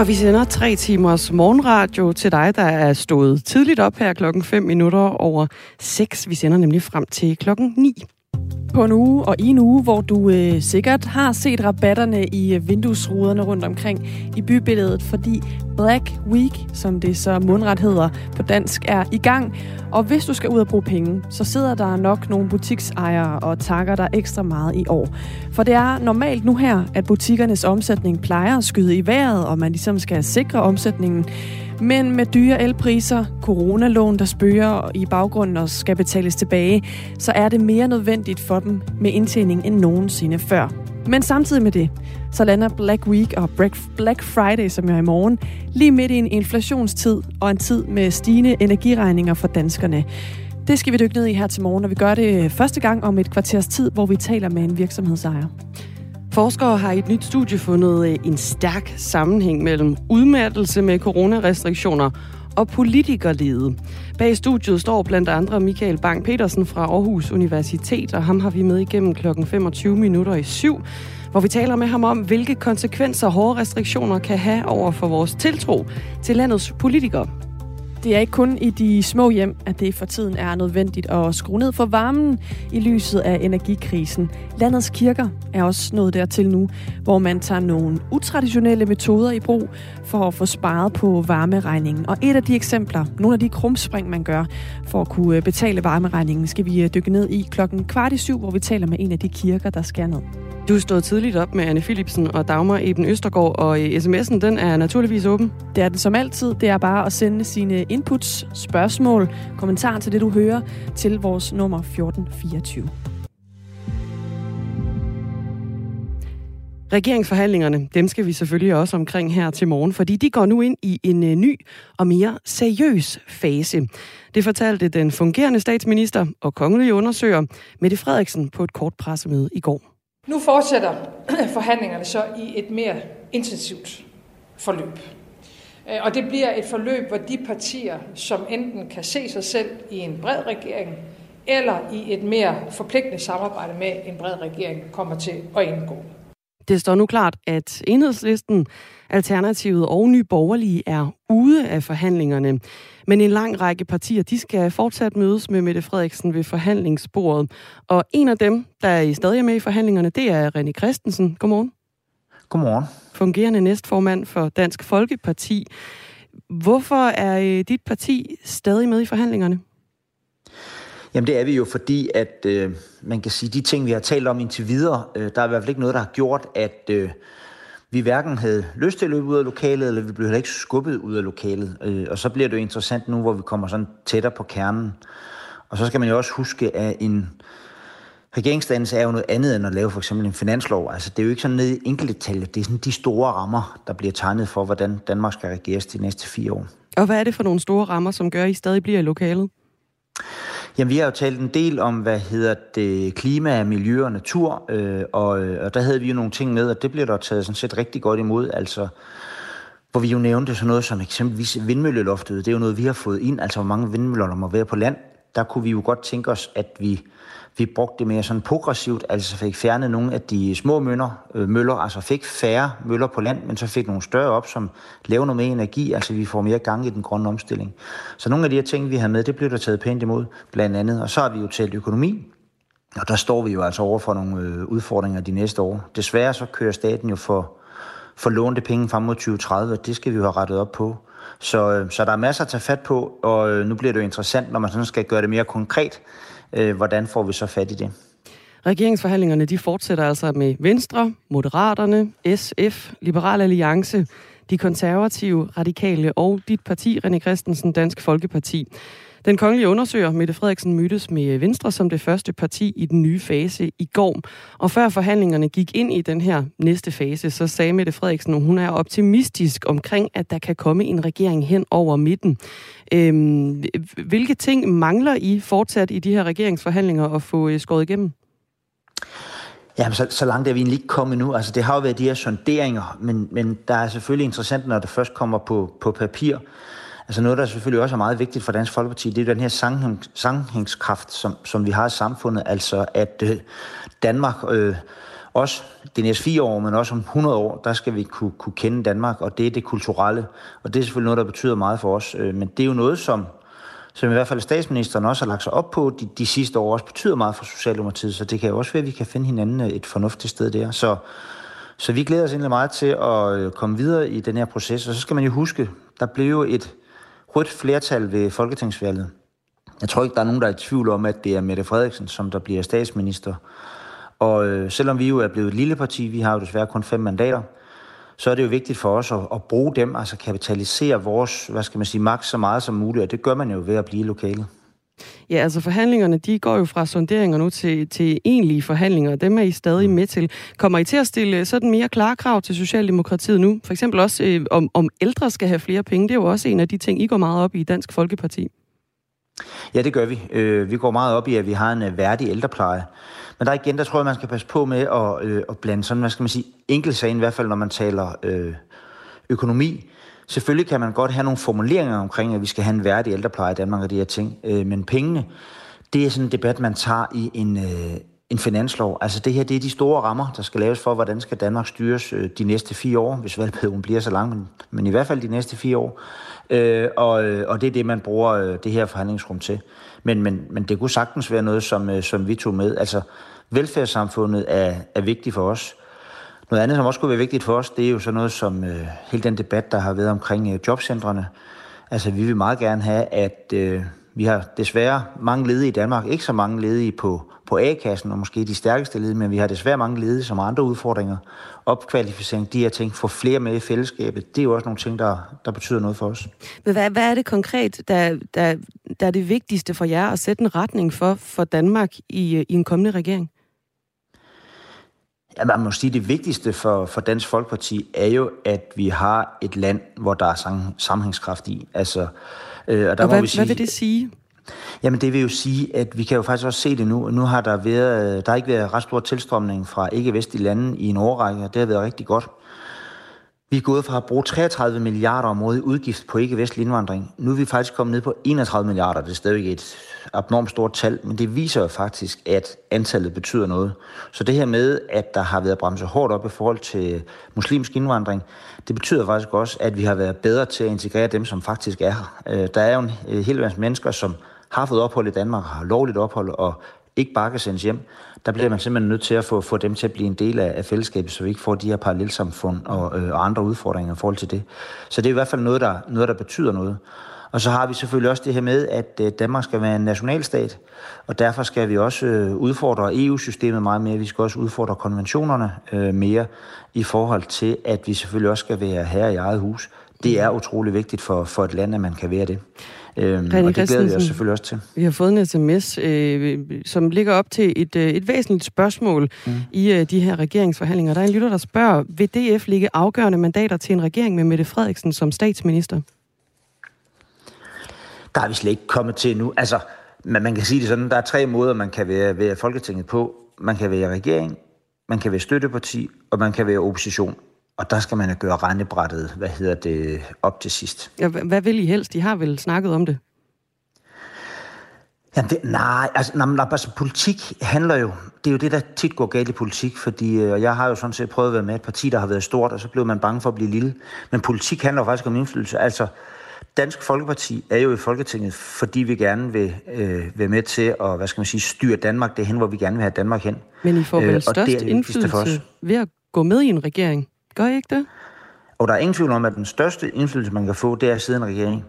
Og vi sender tre timers morgenradio til dig, der er stået tidligt op her klokken 5 minutter over 6. Vi sender nemlig frem til klokken 9 på en uge, og i en uge, hvor du øh, sikkert har set rabatterne i øh, vinduesruderne rundt omkring i bybilledet, fordi Black Week, som det så mundret hedder på dansk, er i gang. Og hvis du skal ud og bruge penge, så sidder der nok nogle butiksejere og takker dig ekstra meget i år. For det er normalt nu her, at butikkernes omsætning plejer at skyde i vejret, og man ligesom skal sikre omsætningen. Men med dyre elpriser, coronalån, der spørger i baggrunden og skal betales tilbage, så er det mere nødvendigt for dem med indtjening end nogensinde før. Men samtidig med det, så lander Black Week og Black Friday, som er i morgen, lige midt i en inflationstid og en tid med stigende energiregninger for danskerne. Det skal vi dykke ned i her til morgen, og vi gør det første gang om et kvarters tid, hvor vi taler med en virksomhedsejer. Forskere har i et nyt studie fundet øh, en stærk sammenhæng mellem udmattelse med coronarestriktioner og politikerlede. Bag studiet står blandt andre Michael Bang Petersen fra Aarhus Universitet, og ham har vi med igennem klokken 25 minutter i syv, hvor vi taler med ham om, hvilke konsekvenser hårde restriktioner kan have over for vores tiltro til landets politikere. Det er ikke kun i de små hjem, at det for tiden er nødvendigt at skrue ned for varmen i lyset af energikrisen. Landets kirker er også nået dertil nu, hvor man tager nogle utraditionelle metoder i brug for at få sparet på varmeregningen. Og et af de eksempler, nogle af de krumspring, man gør for at kunne betale varmeregningen, skal vi dykke ned i klokken kvart i syv, hvor vi taler med en af de kirker, der skærer ned. Du stod tidligt op med Anne Philipsen og Dagmar Eben Østergaard, og sms'en den er naturligvis åben. Det er den som altid. Det er bare at sende sine inputs, spørgsmål, kommentarer til det, du hører, til vores nummer 1424. Regeringsforhandlingerne, dem skal vi selvfølgelig også omkring her til morgen, fordi de går nu ind i en øh, ny og mere seriøs fase. Det fortalte den fungerende statsminister og kongelige undersøger Mette Frederiksen på et kort pressemøde i går. Nu fortsætter forhandlingerne så i et mere intensivt forløb. Øh, og det bliver et forløb, hvor de partier, som enten kan se sig selv i en bred regering, eller i et mere forpligtende samarbejde med en bred regering, kommer til at indgå. Det står nu klart, at enhedslisten, Alternativet og Nye Borgerlige er ude af forhandlingerne. Men en lang række partier, de skal fortsat mødes med Mette Frederiksen ved forhandlingsbordet. Og en af dem, der er stadig med i forhandlingerne, det er René Christensen. Godmorgen. Godmorgen. Fungerende næstformand for Dansk Folkeparti. Hvorfor er øh, dit parti stadig med i forhandlingerne? Jamen det er vi jo, fordi at øh, man kan sige, de ting, vi har talt om indtil videre, øh, der er i hvert fald ikke noget, der har gjort, at øh, vi hverken havde lyst til at løbe ud af lokalet, eller vi blev heller ikke skubbet ud af lokalet. Øh, og så bliver det jo interessant nu, hvor vi kommer sådan tættere på kernen. Og så skal man jo også huske, at en regeringsdannelse er jo noget andet end at lave for eksempel en finanslov. Altså det er jo ikke sådan nede i enkelte tal, det er sådan de store rammer, der bliver tegnet for, hvordan Danmark skal regeres de næste fire år. Og hvad er det for nogle store rammer, som gør, at I stadig bliver i lokalet? Jamen, vi har jo talt en del om, hvad hedder det, klima, miljø og natur, øh, og, øh, og der havde vi jo nogle ting med, og det bliver der taget sådan set rigtig godt imod, altså hvor vi jo nævnte sådan noget som eksempelvis vindmølleloftet. Det er jo noget, vi har fået ind, altså hvor mange vindmøller der må være på land. Der kunne vi jo godt tænke os, at vi vi brugte det mere sådan progressivt, altså fik fjernet nogle af de små møller, øh, møller, altså fik færre møller på land, men så fik nogle større op, som laver noget mere energi, altså vi får mere gang i den grønne omstilling. Så nogle af de her ting, vi har med, det blev der taget pænt imod, blandt andet. Og så har vi jo talt økonomi, og der står vi jo altså over for nogle øh, udfordringer de næste år. Desværre så kører staten jo for, for lånte penge frem mod 2030, og det skal vi jo have rettet op på. Så, øh, så der er masser at tage fat på, og øh, nu bliver det jo interessant, når man sådan skal gøre det mere konkret, øh, hvordan får vi så fat i det? Regeringsforhandlingerne de fortsætter altså med Venstre, Moderaterne, SF, Liberal Alliance, de konservative, radikale og dit parti, René Christensen, Dansk Folkeparti. Den kongelige undersøger, Mette Frederiksen, mødtes med Venstre som det første parti i den nye fase i går. Og før forhandlingerne gik ind i den her næste fase, så sagde Mette Frederiksen, at hun er optimistisk omkring, at der kan komme en regering hen over midten. Øhm, hvilke ting mangler I fortsat i de her regeringsforhandlinger at få øh, skåret igennem? Ja, så, så langt er vi egentlig ikke kommet nu. Altså, det har jo været de her sonderinger, men, men der er selvfølgelig interessant, når det først kommer på, på papir. Altså noget, der selvfølgelig også er meget vigtigt for Dansk Folkeparti, det er den her sammenhængskraft, som, som vi har i samfundet. Altså at øh, Danmark øh, også de næste fire år, men også om 100 år, der skal vi kunne, kunne kende Danmark, og det er det kulturelle. Og det er selvfølgelig noget, der betyder meget for os. Øh, men det er jo noget, som, som i hvert fald statsministeren også har lagt sig op på de, de sidste år, også betyder meget for Socialdemokratiet, så det kan jo også være, at vi kan finde hinanden øh, et fornuftigt sted der. Så, så vi glæder os egentlig meget til at øh, komme videre i den her proces, og så skal man jo huske, der blev jo et rødt flertal ved folketingsvalget. Jeg tror ikke, der er nogen, der er i tvivl om, at det er Mette Frederiksen, som der bliver statsminister. Og øh, selvom vi jo er blevet et lille parti, vi har jo desværre kun fem mandater, så er det jo vigtigt for os at, at bruge dem, altså kapitalisere vores, hvad skal man sige, magt så meget som muligt, og det gør man jo ved at blive lokale. Ja, altså forhandlingerne, de går jo fra sonderinger nu til, til egentlige forhandlinger, dem er I stadig med til. Kommer I til at stille sådan mere klare krav til Socialdemokratiet nu? For eksempel også, øh, om, om ældre skal have flere penge, det er jo også en af de ting, I går meget op i Dansk Folkeparti. Ja, det gør vi. Øh, vi går meget op i, at vi har en øh, værdig ældrepleje. Men der igen, der tror jeg, man skal passe på med at, øh, at blande sådan, hvad skal man sige, enkeltsagen, i hvert fald når man taler øh, økonomi. Selvfølgelig kan man godt have nogle formuleringer omkring, at vi skal have en værdig ældrepleje i Danmark og de her ting. Øh, men pengene, det er sådan en debat, man tager i en, øh, en finanslov. Altså det her, det er de store rammer, der skal laves for, hvordan skal Danmark styres øh, de næste fire år, hvis valgperioden bliver så lang, men, men i hvert fald de næste fire år. Øh, og, øh, og det er det, man bruger øh, det her forhandlingsrum til. Men, men, men det kunne sagtens være noget, som, øh, som vi tog med. Altså velfærdssamfundet er, er vigtigt for os. Noget andet, som også kunne være vigtigt for os, det er jo så noget som øh, hele den debat, der har været omkring øh, jobcentrene. Altså vi vil meget gerne have, at øh, vi har desværre mange ledige i Danmark, ikke så mange ledige på, på A-kassen, og måske de stærkeste ledige, men vi har desværre mange ledige, som har andre udfordringer. Opkvalificering, de her ting, få flere med i fællesskabet, det er jo også nogle ting, der, der betyder noget for os. Men hvad, hvad er det konkret, der, der, der er det vigtigste for jer at sætte en retning for, for Danmark i, øh, i en kommende regering? Ja, man må sige, at det vigtigste for, for Dansk Folkeparti er jo, at vi har et land, hvor der er sammenhængskraft i. Altså, øh, og der og må hvad, vi sige, hvad vil det sige? Jamen det vil jo sige, at vi kan jo faktisk også se det nu. Nu har der været, der har ikke været ret stor tilstrømning fra ikke-vestlige lande i en årrække, og det har været rigtig godt. Vi er gået fra at bruge 33 milliarder om året i udgift på ikke-vestlig indvandring. Nu er vi faktisk kommet ned på 31 milliarder. Det er stadigvæk et abnormt stort tal, men det viser jo faktisk, at antallet betyder noget. Så det her med, at der har været bremset hårdt op i forhold til muslimsk indvandring, det betyder faktisk også, at vi har været bedre til at integrere dem, som faktisk er her. Øh, der er jo en øh, hel masse mennesker, som har fået ophold i Danmark, har lovligt ophold og ikke bare kan sendes hjem, der bliver man simpelthen nødt til at få, få dem til at blive en del af, af fællesskabet, så vi ikke får de her parallelsamfund og, øh, og andre udfordringer i forhold til det. Så det er i hvert fald noget, der, noget, der betyder noget. Og så har vi selvfølgelig også det her med, at øh, Danmark skal være en nationalstat, og derfor skal vi også øh, udfordre EU-systemet meget mere. Vi skal også udfordre konventionerne øh, mere i forhold til, at vi selvfølgelig også skal være her i eget hus. Det er utrolig vigtigt for, for et land, at man kan være det. Øhm, og det glæder os selvfølgelig også til. Vi har fået en sms, øh, som ligger op til et, øh, et væsentligt spørgsmål mm. i øh, de her regeringsforhandlinger. Der er en lytter, der spørger, vil DF ligge afgørende mandater til en regering med Mette Frederiksen som statsminister? Der er vi slet ikke kommet til nu. Altså, man, man kan sige det sådan, der er tre måder, man kan være, være Folketinget på. Man kan være regering, man kan være støtteparti, og man kan være opposition. Og der skal man gøre regnebrættet, hvad hedder det, op til sidst. Ja, hvad vil I helst? De har vel snakket om det? Ja, det, nej, altså, nej, nej, altså politik handler jo, det er jo det, der tit går galt i politik, fordi øh, jeg har jo sådan set prøvet at være med et parti, der har været stort, og så blev man bange for at blive lille. Men politik handler jo faktisk om indflydelse. Altså, Dansk Folkeparti er jo i Folketinget, fordi vi gerne vil øh, være med til at, hvad skal man sige, styre Danmark det hen, hvor vi gerne vil have Danmark hen. Men I får vel øh, størst indflydelse ved at gå med i en regering? Gør I ikke det? Og der er ingen tvivl om, at den største indflydelse, man kan få, det er at sidde en regering.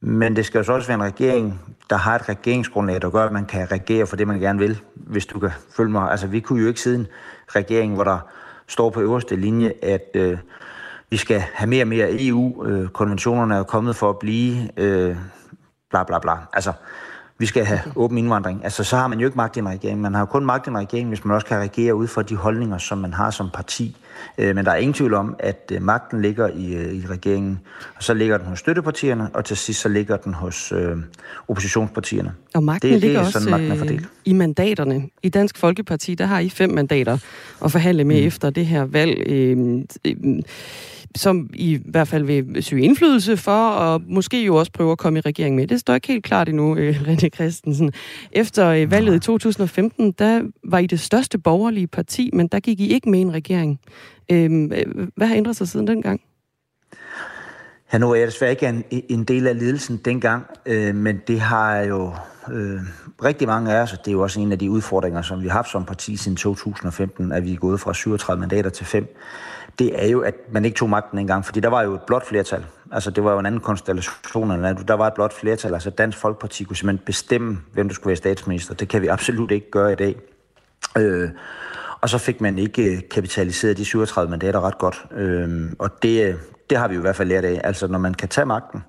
Men det skal jo så også være en regering, der har et regeringsgrundlag, der gør, at man kan regere for det, man gerne vil, hvis du kan følge mig. Altså, vi kunne jo ikke sidde en regering, hvor der står på øverste linje, at øh, vi skal have mere og mere EU. Øh, konventionerne er kommet for at blive øh, bla bla bla. Altså, vi skal have åben indvandring. Altså, så har man jo ikke magt i en regering. Man har jo kun magt i en regering, hvis man også kan regere ud fra de holdninger, som man har som parti. Øh, men der er ingen tvivl om, at øh, magten ligger i, øh, i regeringen, og så ligger den hos støttepartierne, og til sidst så ligger den hos øh, oppositionspartierne. Og magten det, ligger det er også sådan, magten er fordelt. i mandaterne. I Dansk Folkeparti, der har I fem mandater at forhandle med mm. efter det her valg. Øh, øh, som i hvert fald vil søge indflydelse for, og måske jo også prøve at komme i regering med. Det står ikke helt klart endnu, øh, René Christensen. Efter øh, valget i 2015, der var I det største borgerlige parti, men der gik I ikke med i en regering. Øhm, øh, hvad har ændret sig siden dengang? Ja, nu er jeg desværre ikke en, en del af ledelsen dengang, øh, men det har jo øh, rigtig mange af os, og det er jo også en af de udfordringer, som vi har haft som parti siden 2015, at vi er gået fra 37 mandater til 5 det er jo, at man ikke tog magten engang, fordi der var jo et blot flertal. Altså, det var jo en anden konstellation, eller der var et blot flertal. Altså, Dansk Folkeparti kunne simpelthen bestemme, hvem du skulle være statsminister. Det kan vi absolut ikke gøre i dag. Øh, og så fik man ikke øh, kapitaliseret de 37 mandater ret godt. Øh, og det, øh, det har vi jo i hvert fald lært af. Altså, når man kan tage magten,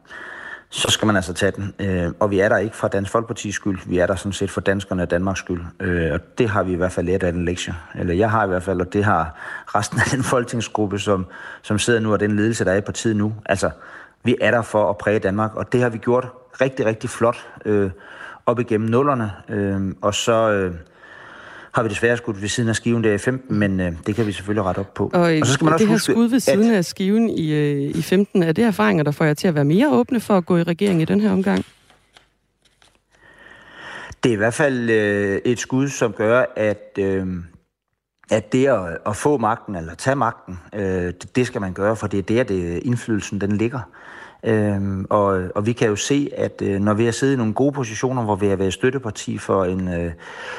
så skal man altså tage den. Øh, og vi er der ikke for Dansk Folkeparti's skyld, vi er der sådan set for danskerne og Danmarks skyld. Øh, og det har vi i hvert fald lært af den lektie. Eller jeg har i hvert fald, og det har resten af den folketingsgruppe, som, som sidder nu, og den ledelse, der er i partiet nu. Altså, vi er der for at præge Danmark, og det har vi gjort rigtig, rigtig flot øh, op igennem nullerne. Øh, og så... Øh, har vi desværre skudt ved siden af skiven der i 15, men øh, det kan vi selvfølgelig rette op på. Og, og så skal man også det her huske, skud ved siden at... af skiven i, øh, i 15, er det erfaringer, der får jer til at være mere åbne for at gå i regering i den her omgang? Det er i hvert fald øh, et skud, som gør, at, øh, at det at, at få magten, eller tage magten, øh, det, det skal man gøre, for det er der, det, indflydelsen den ligger. Øhm, og, og vi kan jo se, at øh, når vi har siddet i nogle gode positioner, hvor vi har været støtteparti for en, øh,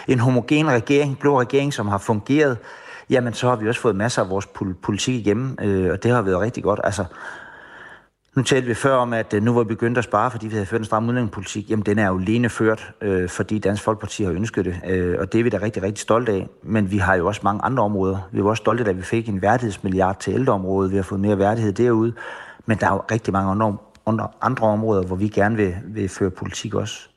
en homogen regering, blå regering, som har fungeret, jamen så har vi også fået masser af vores politik igennem, øh, og det har været rigtig godt. Altså, nu talte vi før om, at øh, nu var vi begyndt at spare, fordi vi havde ført en stram udlændingepolitik. Jamen, den er jo alene ført, øh, fordi Dansk Folkeparti har ønsket det, øh, og det er vi da rigtig, rigtig stolte af. Men vi har jo også mange andre områder. Vi var også stolte, da vi fik en værdighedsmilliard til ældreområdet. Vi har fået mere værdighed derude. Men der er jo rigtig mange andre, andre områder, hvor vi gerne vil, vil føre politik også.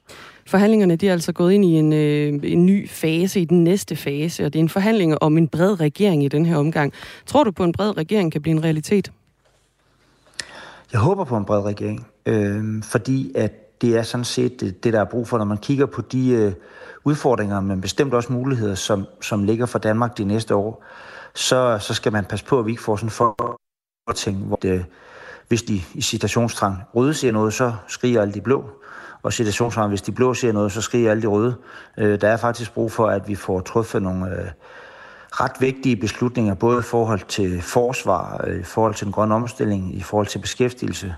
Forhandlingerne de er altså gået ind i en, øh, en ny fase, i den næste fase, og det er en forhandling om en bred regering i den her omgang. Tror du på, at en bred regering kan blive en realitet? Jeg håber på en bred regering, øh, fordi at det er sådan set det, det, der er brug for, når man kigger på de øh, udfordringer, men bestemt også muligheder, som, som ligger for Danmark de næste år, så, så skal man passe på, at vi ikke får sådan for ting, hvor det, hvis de i citationstrang røde siger noget, så skriger alle de blå. Og citationstrang, hvis de blå siger noget, så skriger alle de røde. Øh, der er faktisk brug for, at vi får truffet nogle øh, ret vigtige beslutninger, både i forhold til forsvar, øh, i forhold til den grønne omstilling, i forhold til beskæftigelse,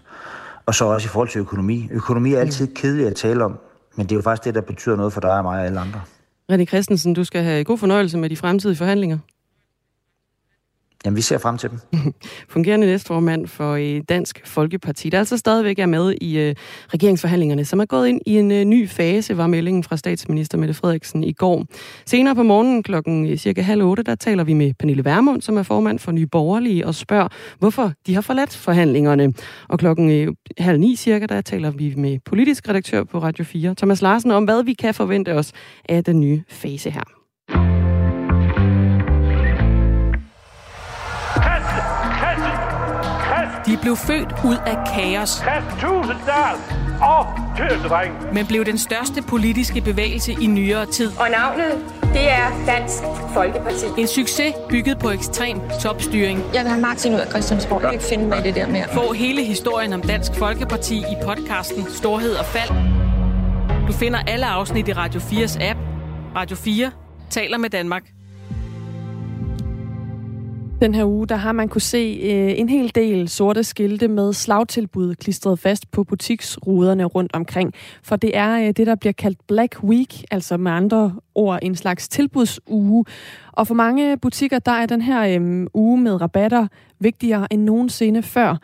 og så også i forhold til økonomi. Økonomi er altid kedeligt at tale om, men det er jo faktisk det, der betyder noget for dig og mig og alle andre. René Christensen, du skal have god fornøjelse med de fremtidige forhandlinger. Jamen, vi ser frem til dem. Fungerende næstformand for øh, Dansk Folkeparti, der altså stadigvæk er med i øh, regeringsforhandlingerne, som er gået ind i en øh, ny fase, var meldingen fra statsminister Mette Frederiksen i går. Senere på morgenen klokken cirka halv otte, der taler vi med Pernille Vermund, som er formand for Nye Borgerlige, og spørger, hvorfor de har forladt forhandlingerne. Og klokken halv ni cirka, der taler vi med politisk redaktør på Radio 4, Thomas Larsen, om hvad vi kan forvente os af den nye fase her. De blev født ud af kaos. Men blev den største politiske bevægelse i nyere tid. Og navnet, det er Dansk Folkeparti. En succes bygget på ekstrem topstyring. Jeg vil have Martin ud af Christiansborg. Jeg kan ikke finde mig i det der mere. Få hele historien om Dansk Folkeparti i podcasten Storhed og Fald. Du finder alle afsnit i Radio 4's app. Radio 4 taler med Danmark. Den her uge, der har man kunne se øh, en hel del sorte skilte med slagtilbud klistret fast på butiksruderne rundt omkring. For det er øh, det, der bliver kaldt Black Week, altså med andre ord en slags tilbudsuge. Og for mange butikker, der er den her øh, uge med rabatter vigtigere end nogensinde før.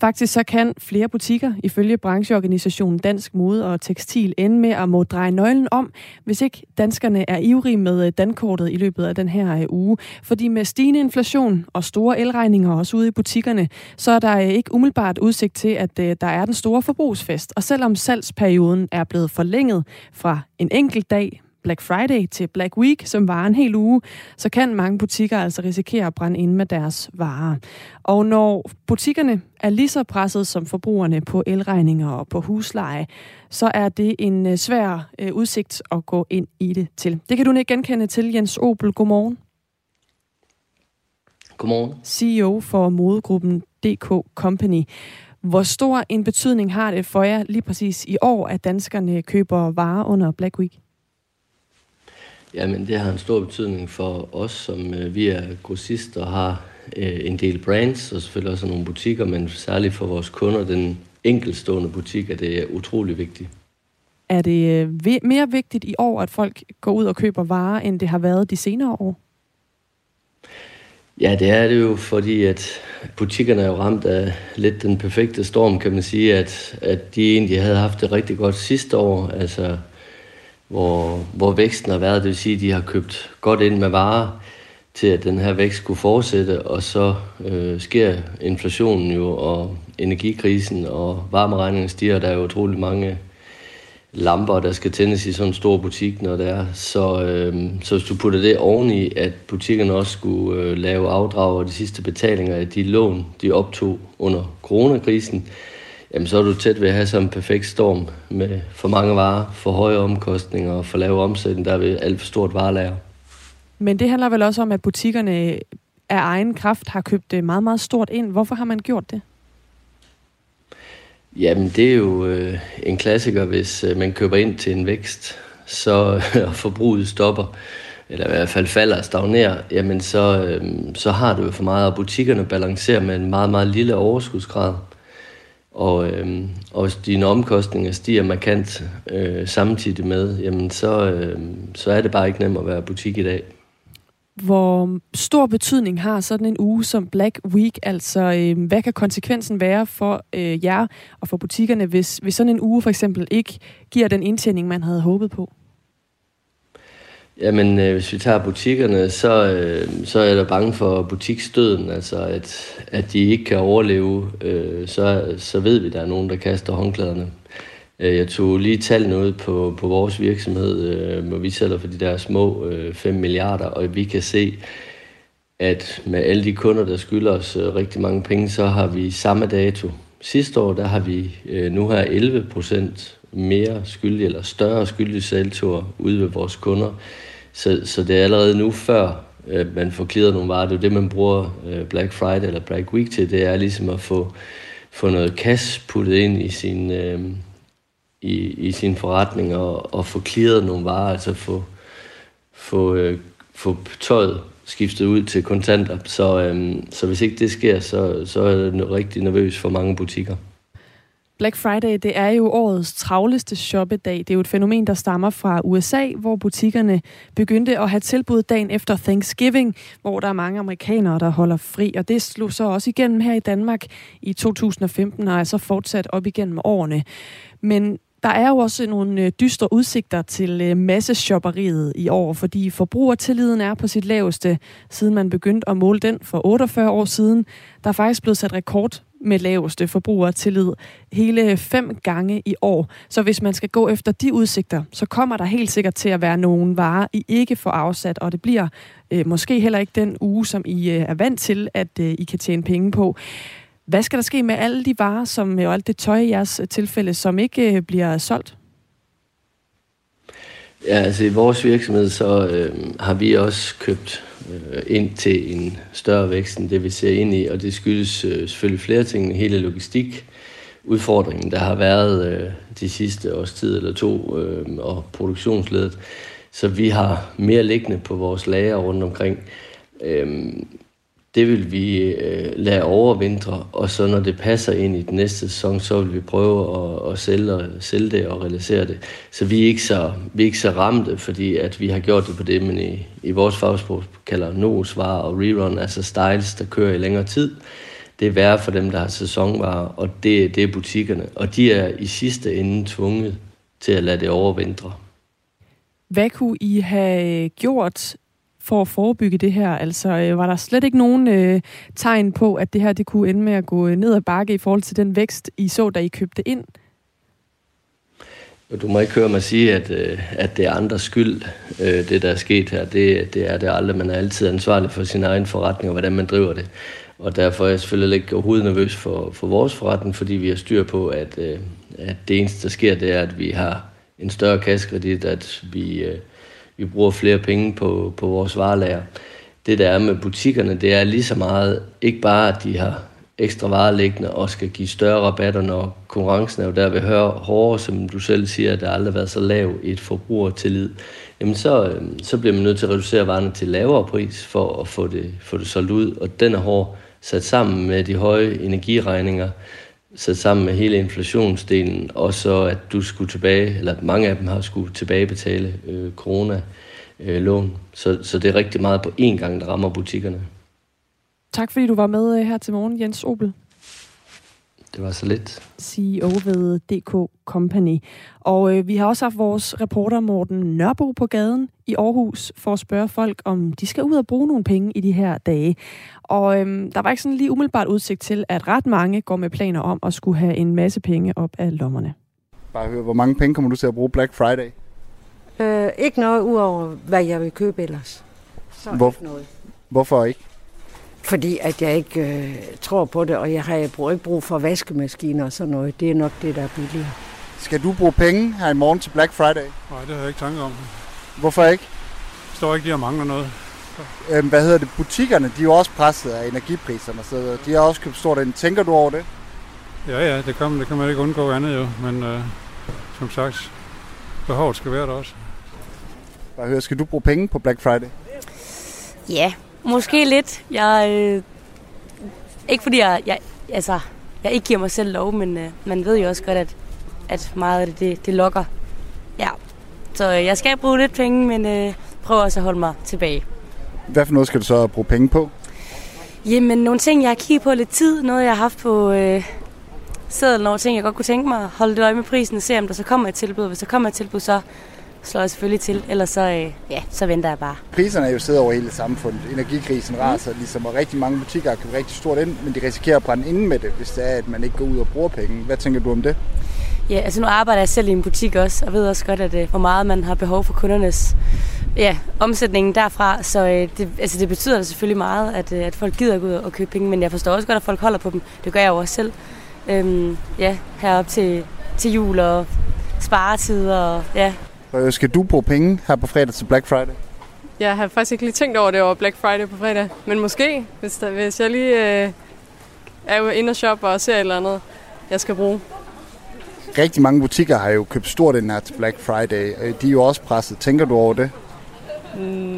Faktisk så kan flere butikker, ifølge brancheorganisationen Dansk Mode og Tekstil, ende med at må dreje nøglen om, hvis ikke danskerne er ivrige med øh, dankortet i løbet af den her øh, uge. Fordi med stigende inflation og store elregninger også ude i butikkerne, så er der øh, ikke umiddelbart udsigt til, at der er den store forbrugsfest. Og selvom salgsperioden er blevet forlænget fra en enkelt dag Black Friday til Black Week, som varer en hel uge, så kan mange butikker altså risikere at brænde ind med deres varer. Og når butikkerne er lige så presset som forbrugerne på elregninger og på husleje, så er det en øh, svær øh, udsigt at gå ind i det til. Det kan du ikke genkende til, Jens Opel. Godmorgen. Godmorgen. CEO for modegruppen DK Company. Hvor stor en betydning har det for jer lige præcis i år, at danskerne køber varer under Black Week? Jamen, det har en stor betydning for os, som øh, vi er grossister og har øh, en del brands, og selvfølgelig også nogle butikker, men særligt for vores kunder, den enkeltstående butik, er det utrolig vigtigt. Er det øh, mere vigtigt i år, at folk går ud og køber varer, end det har været de senere år? Ja, det er det jo, fordi at butikkerne er jo ramt af lidt den perfekte storm, kan man sige, at, at de egentlig havde haft det rigtig godt sidste år, altså hvor, hvor væksten har været, det vil sige, at de har købt godt ind med varer til, at den her vækst kunne fortsætte, og så øh, sker inflationen jo, og energikrisen og varmeregningen stiger, der er jo utrolig mange lamper, der skal tændes i sådan en stor butik, når det er. Så, øh, så hvis du putter det oveni, at butikkerne også skulle øh, lave afdrag og de sidste betalinger af de lån, de optog under coronakrisen, jamen så er du tæt ved at have sådan en perfekt storm med for mange varer, for høje omkostninger og for lave omsætning, der er ved alt for stort varelager. Men det handler vel også om, at butikkerne af egen kraft har købt det meget, meget stort ind. Hvorfor har man gjort det? Jamen, det er jo øh, en klassiker, hvis øh, man køber ind til en vækst, så øh, forbruget stopper, eller i hvert fald falder og stagnerer, jamen så, øh, så har du jo for meget, og butikkerne balancerer med en meget, meget lille overskudsgrad. Og, øh, og hvis dine omkostninger stiger markant øh, samtidig med, jamen så, øh, så er det bare ikke nemt at være butik i dag. Hvor stor betydning har sådan en uge som Black Week? Altså, øh, hvad kan konsekvensen være for øh, jer og for butikkerne, hvis, hvis sådan en uge for eksempel ikke giver den indtjening, man havde håbet på? Jamen, øh, hvis vi tager butikkerne, så, øh, så er der bange for butiksdøden, altså at, at de ikke kan overleve. Øh, så, så ved vi, at der er nogen, der kaster håndklæderne. Øh, jeg tog lige tallene ud på, på vores virksomhed, øh, hvor vi sælger for de der små øh, 5 milliarder, og vi kan se, at med alle de kunder, der skylder os øh, rigtig mange penge, så har vi samme dato. Sidste år, der har vi øh, nu her 11 procent mere skyldige, eller større skyldige salgture ude ved vores kunder. Så, så det er allerede nu før, øh, man får klidret nogle varer. Det er det, man bruger øh, Black Friday eller Black Week til. Det er ligesom at få, få noget cash puttet ind i sin, øh, i, i sin forretning og, og få klidret nogle varer, altså få, få, øh, få tøjet skiftet ud til kontanter. Så, øh, så hvis ikke det sker, så, så er det rigtig nervøs for mange butikker. Black Friday, det er jo årets travleste shoppedag. Det er jo et fænomen, der stammer fra USA, hvor butikkerne begyndte at have tilbud dagen efter Thanksgiving, hvor der er mange amerikanere, der holder fri. Og det slog så også igennem her i Danmark i 2015, og er så fortsat op igennem årene. Men der er jo også nogle øh, dystre udsigter til øh, masseshopperiet i år, fordi forbrugertilliden er på sit laveste, siden man begyndte at måle den for 48 år siden. Der er faktisk blevet sat rekord med laveste forbrugertillid hele fem gange i år. Så hvis man skal gå efter de udsigter, så kommer der helt sikkert til at være nogle varer, I ikke får afsat, og det bliver øh, måske heller ikke den uge, som I øh, er vant til, at øh, I kan tjene penge på. Hvad skal der ske med alle de varer, som, øh, og alt det tøj i jeres øh, tilfælde, som ikke øh, bliver solgt? Ja, altså i vores virksomhed, så øh, har vi også købt øh, ind til en større vækst, end det vi ser ind i, og det skyldes øh, selvfølgelig flere ting. Hele logistik, udfordringen, der har været øh, de sidste års tid eller to, øh, og produktionsledet. Så vi har mere liggende på vores lager rundt omkring. Øh, det vil vi øh, lade overvintre, og så når det passer ind i den næste sæson, så vil vi prøve at, at sælge, sælge det og realisere det. Så vi er ikke så, vi er ikke så ramte, fordi at vi har gjort det på det, men i, i vores fagsprog kalder no-svar og rerun, altså styles, der kører i længere tid. Det er værre for dem, der har sæsonvarer, og det, det er butikkerne. Og de er i sidste ende tvunget til at lade det overvintre. Hvad kunne I have øh, gjort for at forebygge det her? Altså, øh, var der slet ikke nogen øh, tegn på, at det her det kunne ende med at gå øh, ned ad bakke i forhold til den vækst, I så, da I købte ind? Du må ikke høre mig sige, at, øh, at det er andres skyld, øh, det der er sket her. Det, det er det aldrig. Man er altid ansvarlig for sin egen forretning og hvordan man driver det. Og derfor er jeg selvfølgelig ikke overhovedet nervøs for, for vores forretning, fordi vi har styr på, at, at det eneste, der sker, det er, at vi har en større kassekredit, at vi, vi bruger flere penge på, på vores varelager. Det der er med butikkerne, det er lige så meget, ikke bare at de har ekstra vareliggende og skal give større rabatter, når konkurrencen er jo der ved høre hårdere, som du selv siger, at der aldrig har været så lav i et forbrugertillid, jamen så, øhm, så bliver man nødt til at reducere varerne til lavere pris for at få det, få det solgt ud. Og den er hård sat sammen med de høje energiregninger, sat sammen med hele inflationsdelen, og så at du skulle tilbage, eller mange af dem har skulle tilbagebetale øh, corona-lån. Så, så det er rigtig meget på én gang, der rammer butikkerne. Tak fordi du var med øh, her til morgen, Jens Opel. Det var så lidt. CEO ved DK Company. Og øh, vi har også haft vores reporter Morten Nørbo på gaden i Aarhus for at spørge folk, om de skal ud og bruge nogle penge i de her dage. Og øh, der var ikke sådan lige umiddelbart udsigt til, at ret mange går med planer om at skulle have en masse penge op af lommerne. Bare høre, hvor mange penge kommer du til at bruge Black Friday? Øh, ikke noget udover, hvad jeg vil købe ellers. Så Hvor, ikke noget. Hvorfor ikke? Fordi at jeg ikke øh, tror på det, og jeg har ikke brug for vaskemaskiner og sådan noget. Det er nok det, der er billigere. Skal du bruge penge her i morgen til Black Friday? Nej, det har jeg ikke tanke om. Hvorfor ikke? Jeg står ikke, de har mangler noget. Øhm, hvad hedder det? Butikkerne, de er jo også presset af energipriserne, så de har også købt stort ind. Tænker du over det? Ja, ja, det kan, det kan man ikke undgå andet jo, men øh, som sagt, behovet skal være der også. Bare høre, skal du bruge penge på Black Friday? Ja, Måske lidt. Jeg, øh, ikke fordi jeg, jeg, altså, jeg ikke giver mig selv lov, men øh, man ved jo også godt, at, at meget af det, det, det lokker. Ja. Så øh, jeg skal bruge lidt penge, men øh, prøver også at holde mig tilbage. Hvad for noget skal du så bruge penge på? Jamen, nogle ting, jeg har kigget på lidt tid. Noget, jeg har haft på øh, sædlen. Nogle ting, jeg godt kunne tænke mig holde det øje med prisen og se, om der så kommer et tilbud. Hvis der kommer et tilbud, så slår jeg selvfølgelig til, ellers så, øh, ja, så venter jeg bare. Priserne er jo siddet over hele samfundet. Energikrisen mm. raser ligesom, og rigtig mange butikker købt rigtig stort ind, men de risikerer at brænde inde med det, hvis det er, at man ikke går ud og bruger penge. Hvad tænker du om det? Ja, altså nu arbejder jeg selv i en butik også, og ved også godt, at, øh, hvor meget man har behov for kundernes ja, omsætningen derfra. Så øh, det, altså, det betyder selvfølgelig meget, at, øh, at folk gider gå ud og købe penge, men jeg forstår også godt, at folk holder på dem. Det gør jeg jo også selv. Øhm, ja, herop til, til jul og sparetider og ja, skal du bruge penge her på fredag til Black Friday? Jeg har faktisk ikke lige tænkt over det over Black Friday på fredag. Men måske, hvis, der, hvis jeg lige øh, er inde og shopper og ser et eller andet, jeg skal bruge. Rigtig mange butikker har jo købt stort ind her til Black Friday. Øh, de er jo også presset. Tænker du over det?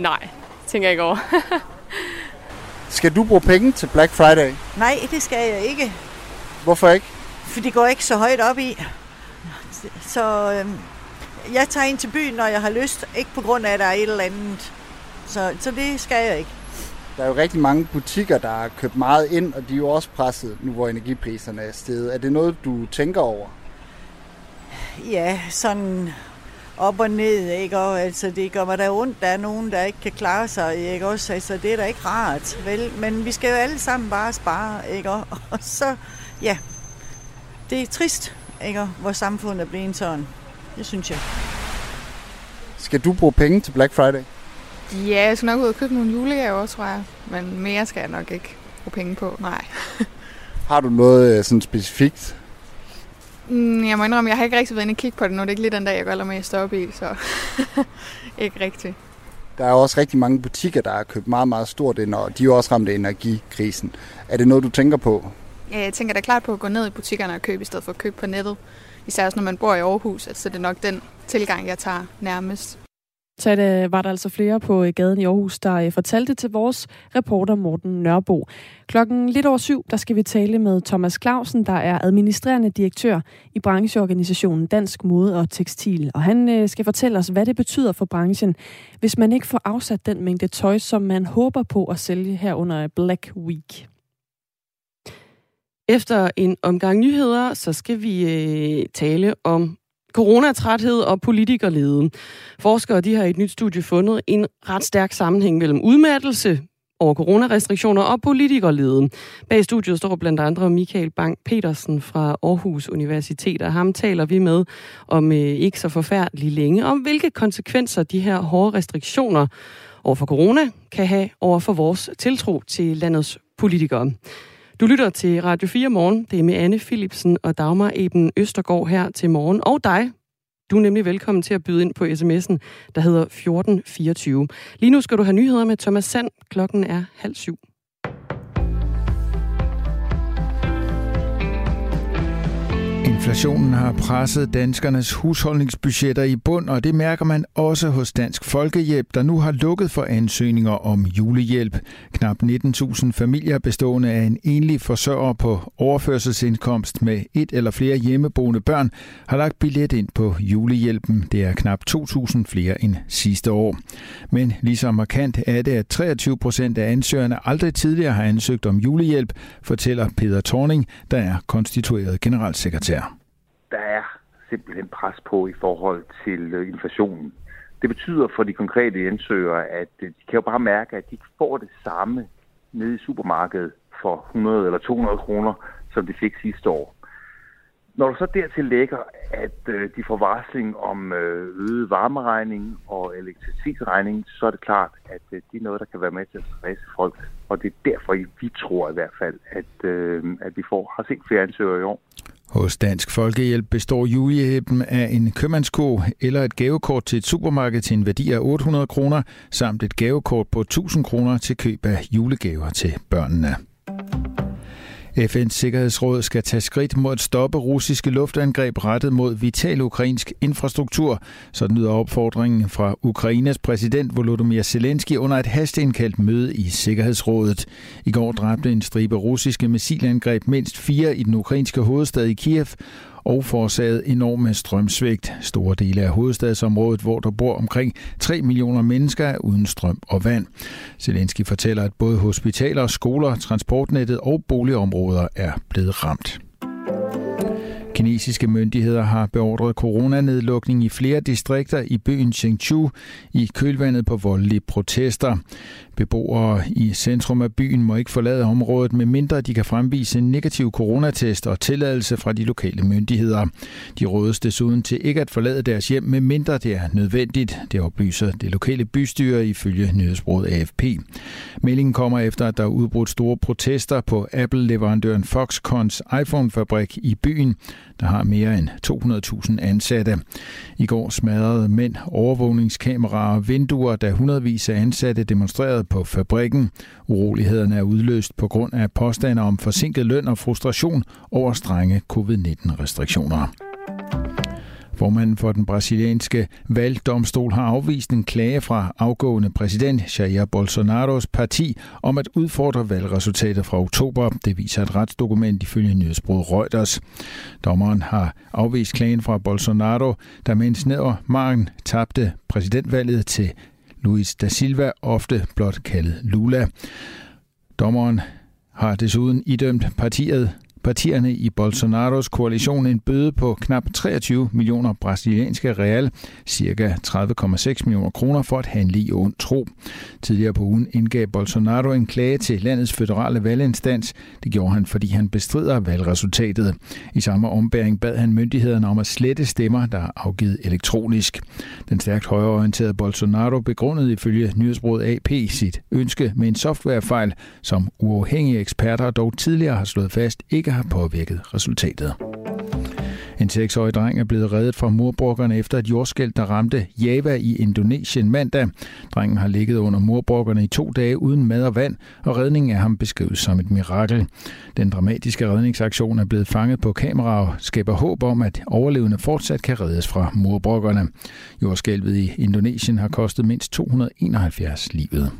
Nej, tænker jeg ikke over. skal du bruge penge til Black Friday? Nej, det skal jeg ikke. Hvorfor ikke? For det går ikke så højt op i. Så øhm, jeg tager ind til byen, når jeg har lyst. Ikke på grund af, at der er et eller andet. Så, så det skal jeg ikke. Der er jo rigtig mange butikker, der har købt meget ind, og de er jo også presset nu, hvor energipriserne er steget. Er det noget, du tænker over? Ja, sådan op og ned, ikke? Og, altså, det gør mig da ondt, der er nogen, der ikke kan klare sig, ikke? Også, altså, det er da ikke rart, vel? Men vi skal jo alle sammen bare spare, ikke? Og, og så, ja, det er trist, ikke? Hvor samfundet er blevet sådan. Det synes jeg. Skal du bruge penge til Black Friday? Ja, jeg skal nok ud og købe nogle julegaver, tror jeg. Men mere skal jeg nok ikke bruge penge på, nej. har du noget øh, sådan specifikt? Mm, jeg må indrømme, jeg har ikke rigtig været inde og kigge på det nu. Det er ikke lige den dag, jeg går allermest op i, så ikke rigtigt. Der er også rigtig mange butikker, der har købt meget, meget stort ind, og de er også ramt af energikrisen. Er det noget, du tænker på? Ja, jeg tænker da klart på at gå ned i butikkerne og købe, i stedet for at købe på nettet især også når man bor i Aarhus, så det er nok den tilgang, jeg tager nærmest. Så det, var der altså flere på øh, gaden i Aarhus, der øh, fortalte til vores reporter Morten Nørbo. Klokken lidt over syv, der skal vi tale med Thomas Clausen, der er administrerende direktør i brancheorganisationen Dansk Mode og Tekstil. Og han øh, skal fortælle os, hvad det betyder for branchen, hvis man ikke får afsat den mængde tøj, som man håber på at sælge her under Black Week. Efter en omgang nyheder, så skal vi øh, tale om coronatræthed og politikerlede. Forskere de har i et nyt studie fundet en ret stærk sammenhæng mellem udmattelse over coronarestriktioner og politikerlede. Bag studiet står blandt andre Michael Bang Petersen fra Aarhus Universitet, og ham taler vi med om øh, ikke så forfærdeligt længe, om hvilke konsekvenser de her hårde restriktioner over for corona kan have over for vores tiltro til landets politikere. Du lytter til Radio 4 morgen. Det er med Anne Philipsen og Dagmar Eben Østergaard her til morgen. Og dig, du er nemlig velkommen til at byde ind på sms'en, der hedder 1424. Lige nu skal du have nyheder med Thomas Sand. Klokken er halv syv. Inflationen har presset danskernes husholdningsbudgetter i bund, og det mærker man også hos Dansk Folkehjælp, der nu har lukket for ansøgninger om julehjælp. Knap 19.000 familier bestående af en enlig forsørger på overførselsindkomst med et eller flere hjemmeboende børn har lagt billet ind på julehjælpen. Det er knap 2.000 flere end sidste år. Men ligesom markant er det, at 23 procent af ansøgerne aldrig tidligere har ansøgt om julehjælp, fortæller Peter Torning, der er konstitueret generalsekretær der er simpelthen pres på i forhold til øh, inflationen. Det betyder for de konkrete ansøgere, at øh, de kan jo bare mærke, at de får det samme nede i supermarkedet for 100 eller 200 kroner, som de fik sidste år. Når du så dertil lægger, at øh, de får varsling om øget varmeregning og elektricitetsregning, så er det klart, at det er noget, der kan være med til at stresse folk. Og det er derfor, vi tror i hvert fald, at, at vi får, har set flere ansøgere i år. Hos Dansk Folkehjælp består julehjælpen af en købmandsko eller et gavekort til et supermarked til en værdi af 800 kroner, samt et gavekort på 1000 kroner til køb af julegaver til børnene. FN's Sikkerhedsråd skal tage skridt mod at stoppe russiske luftangreb rettet mod vital ukrainsk infrastruktur. Sådan lyder opfordringen fra Ukraines præsident Volodymyr Zelensky under et hasteindkaldt møde i Sikkerhedsrådet. I går dræbte en stribe russiske missilangreb mindst fire i den ukrainske hovedstad i Kiev, og forårsaget enorme strømsvigt. Store dele af hovedstadsområdet, hvor der bor omkring 3 millioner mennesker, er uden strøm og vand. Zelensky fortæller, at både hospitaler, skoler, transportnettet og boligområder er blevet ramt. Kinesiske myndigheder har beordret coronanedlukning i flere distrikter i byen Chengdu i kølvandet på voldelige protester. Beboere i centrum af byen må ikke forlade området, medmindre de kan fremvise en negativ coronatest og tilladelse fra de lokale myndigheder. De rådes desuden til ikke at forlade deres hjem, medmindre det er nødvendigt. Det oplyser det lokale bystyre ifølge nyhedsbruget AFP. Meldingen kommer efter, at der er udbrudt store protester på Apple-leverandøren Foxconns iPhone-fabrik i byen, der har mere end 200.000 ansatte. I går smadrede mænd overvågningskameraer og vinduer, da hundredvis af ansatte demonstrerede på fabrikken. Urolighederne er udløst på grund af påstande om forsinket løn og frustration over strenge covid-19-restriktioner. Formanden for den brasilianske valgdomstol har afvist en klage fra afgående præsident Jair Bolsonaros parti om at udfordre valgresultatet fra oktober. Det viser et retsdokument ifølge nyhedsbruget Reuters. Dommeren har afvist klagen fra Bolsonaro, der med en snæver margen tabte præsidentvalget til Luis da Silva, ofte blot kaldet Lula. Dommeren har desuden idømt partiet partierne i Bolsonaros koalition en bøde på knap 23 millioner brasilianske real, cirka 30,6 millioner kroner for at handle i ond tro. Tidligere på ugen indgav Bolsonaro en klage til landets føderale valginstans. Det gjorde han, fordi han bestrider valgresultatet. I samme ombæring bad han myndighederne om at slette stemmer, der er afgivet elektronisk. Den stærkt højreorienterede Bolsonaro begrundede ifølge nyhedsbruget AP sit ønske med en softwarefejl, som uafhængige eksperter dog tidligere har slået fast ikke har påvirket resultatet. En 6-årig dreng er blevet reddet fra murbrokkerne efter et jordskæld, der ramte Java i Indonesien mandag. Drengen har ligget under murbrokkerne i to dage uden mad og vand, og redningen af ham beskrives som et mirakel. Den dramatiske redningsaktion er blevet fanget på kamera og skaber håb om, at overlevende fortsat kan reddes fra murbrokkerne. Jordskælvet i Indonesien har kostet mindst 271 livet.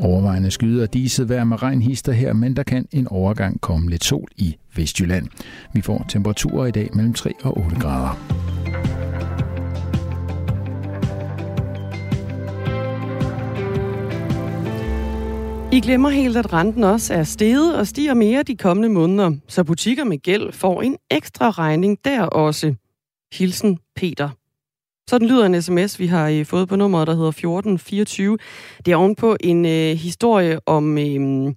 Overvejende skyder diset vejr med regnhister her, men der kan en overgang komme lidt sol i Vestjylland. Vi får temperaturer i dag mellem 3 og 8 grader. I glemmer helt, at renten også er steget og stiger mere de kommende måneder, så butikker med gæld får en ekstra regning der også. Hilsen Peter. Sådan lyder en sms, vi har øh, fået på nummeret, der hedder 1424. Det er ovenpå en øh, historie om øh,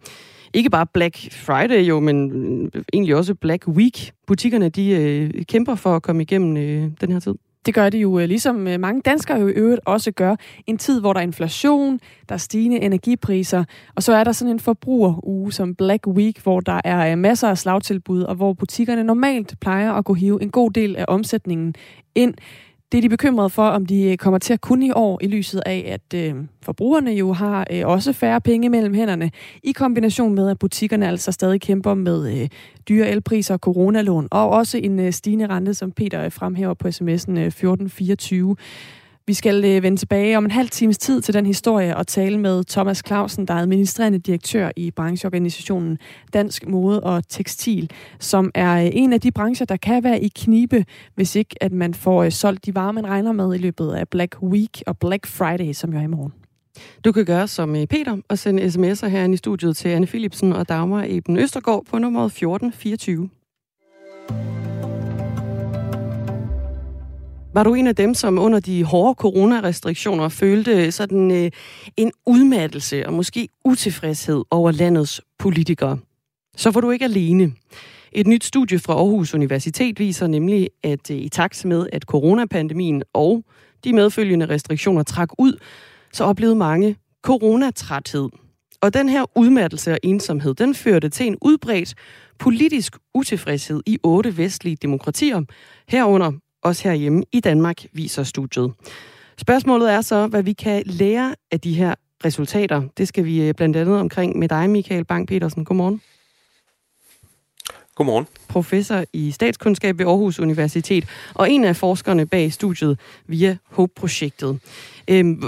ikke bare Black Friday jo, men øh, egentlig også Black Week. Butikkerne de øh, kæmper for at komme igennem øh, den her tid. Det gør de jo, øh, ligesom øh, mange danskere jo i øvrigt også gør. En tid, hvor der er inflation, der er stigende energipriser, og så er der sådan en forbrugeruge som Black Week, hvor der er masser af slagtilbud, og hvor butikkerne normalt plejer at gå hive en god del af omsætningen ind. Det er de bekymrede for, om de øh, kommer til at kunne i år, i lyset af, at øh, forbrugerne jo har øh, også færre penge mellem hænderne, i kombination med, at butikkerne altså stadig kæmper med øh, dyre elpriser, coronalån, og også en øh, stigende rente, som Peter øh, fremhæver på sms'en øh, 1424. Vi skal øh, vende tilbage om en halv times tid til den historie og tale med Thomas Clausen, der er administrerende direktør i brancheorganisationen Dansk Mode og Tekstil, som er øh, en af de brancher, der kan være i knibe, hvis ikke at man får øh, solgt de varer, man regner med i løbet af Black Week og Black Friday, som jo er i morgen. Du kan gøre som Peter og sende sms'er herinde i studiet til Anne Philipsen og Dagmar Eben Østergaard på nummer 1424. Var du en af dem, som under de hårde coronarestriktioner følte sådan øh, en udmattelse og måske utilfredshed over landets politikere? Så var du ikke alene. Et nyt studie fra Aarhus Universitet viser nemlig, at øh, i takt med, at coronapandemien og de medfølgende restriktioner trak ud, så oplevede mange coronatræthed. Og den her udmattelse og ensomhed, den førte til en udbredt politisk utilfredshed i otte vestlige demokratier, herunder også herhjemme i Danmark, viser studiet. Spørgsmålet er så, hvad vi kan lære af de her resultater. Det skal vi øh, blandt andet omkring med dig, Michael Bang-Petersen. Godmorgen. Godmorgen. Professor i statskundskab ved Aarhus Universitet, og en af forskerne bag studiet via HOPE-projektet. Øhm,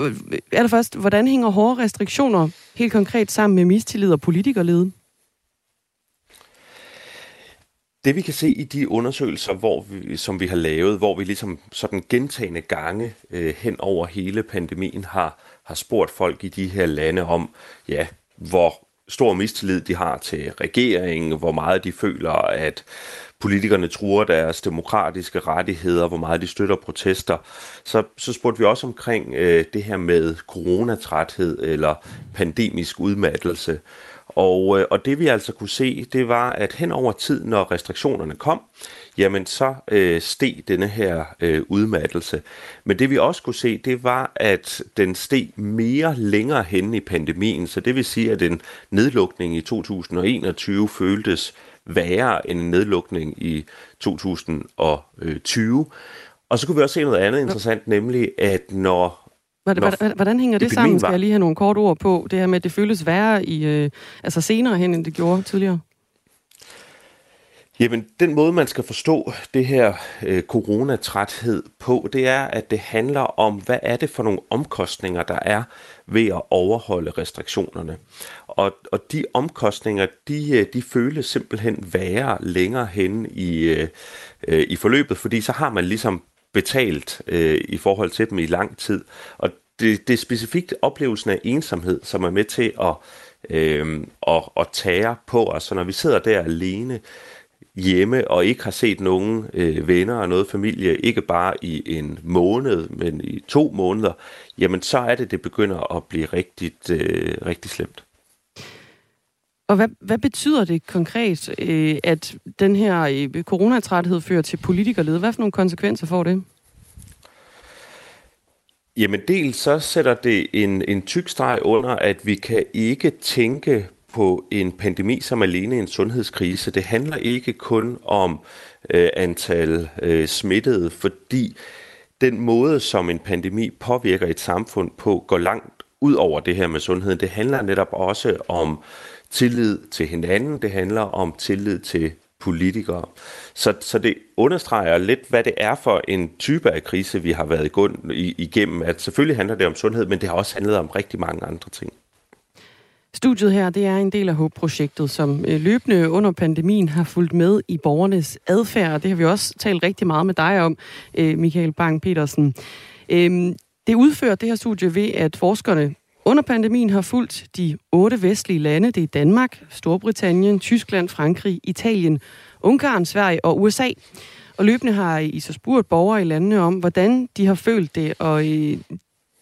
er først, hvordan hænger hårde restriktioner helt konkret sammen med mistillid og politikerlede? Det vi kan se i de undersøgelser, hvor vi, som vi har lavet, hvor vi ligesom sådan gentagende gange øh, hen over hele pandemien har, har spurgt folk i de her lande om, ja, hvor stor mistillid de har til regeringen, hvor meget de føler, at politikerne truer deres demokratiske rettigheder, hvor meget de støtter protester. Så, så spurgte vi også omkring øh, det her med coronatræthed eller pandemisk udmattelse. Og, øh, og det vi altså kunne se, det var, at hen over tid, når restriktionerne kom, jamen så øh, steg denne her øh, udmattelse. Men det vi også kunne se, det var, at den steg mere længere hen i pandemien. Så det vil sige, at en nedlukning i 2021 føltes værre end en nedlukning i 2020. Og så kunne vi også se noget andet interessant, nemlig at når Hvordan, hvordan hænger det sammen? Skal jeg lige have nogle kort ord på det her med, at det føles værre i, øh, altså senere hen, end det gjorde tidligere? Jamen, den måde, man skal forstå det her øh, coronatræthed på, det er, at det handler om, hvad er det for nogle omkostninger, der er ved at overholde restriktionerne. Og, og de omkostninger, de, øh, de føles simpelthen værre længere hen i, øh, øh, i forløbet, fordi så har man ligesom betalt øh, i forhold til dem i lang tid. Og det, det er specifikt oplevelsen af ensomhed, som er med til at, øh, at, at tære på os. Så når vi sidder der alene hjemme og ikke har set nogen øh, venner og noget familie, ikke bare i en måned, men i to måneder, jamen så er det, det begynder at blive rigtig, øh, rigtig slemt. Og hvad, hvad betyder det konkret, øh, at den her øh, coronatræthed fører til politikerlede? Hvad for nogle konsekvenser får det? Jamen dels så sætter det en, en tyk streg under, at vi kan ikke tænke på en pandemi som alene en sundhedskrise. Det handler ikke kun om øh, antal øh, smittede, fordi den måde, som en pandemi påvirker et samfund på, går langt ud over det her med sundheden. Det handler netop også om tillid til hinanden, det handler om tillid til politikere. Så, så det understreger lidt, hvad det er for en type af krise, vi har været igennem. At selvfølgelig handler det om sundhed, men det har også handlet om rigtig mange andre ting. Studiet her, det er en del af HOPE-projektet, som øh, løbende under pandemien har fulgt med i borgernes adfærd, og det har vi også talt rigtig meget med dig om, øh, Michael Bang-Petersen. Øhm, det udfører det her studie ved, at forskerne under pandemien har fulgt de otte vestlige lande. Det er Danmark, Storbritannien, Tyskland, Frankrig, Italien, Ungarn, Sverige og USA. Og løbende har I så spurgt borgere i landene om, hvordan de har følt det, og øh,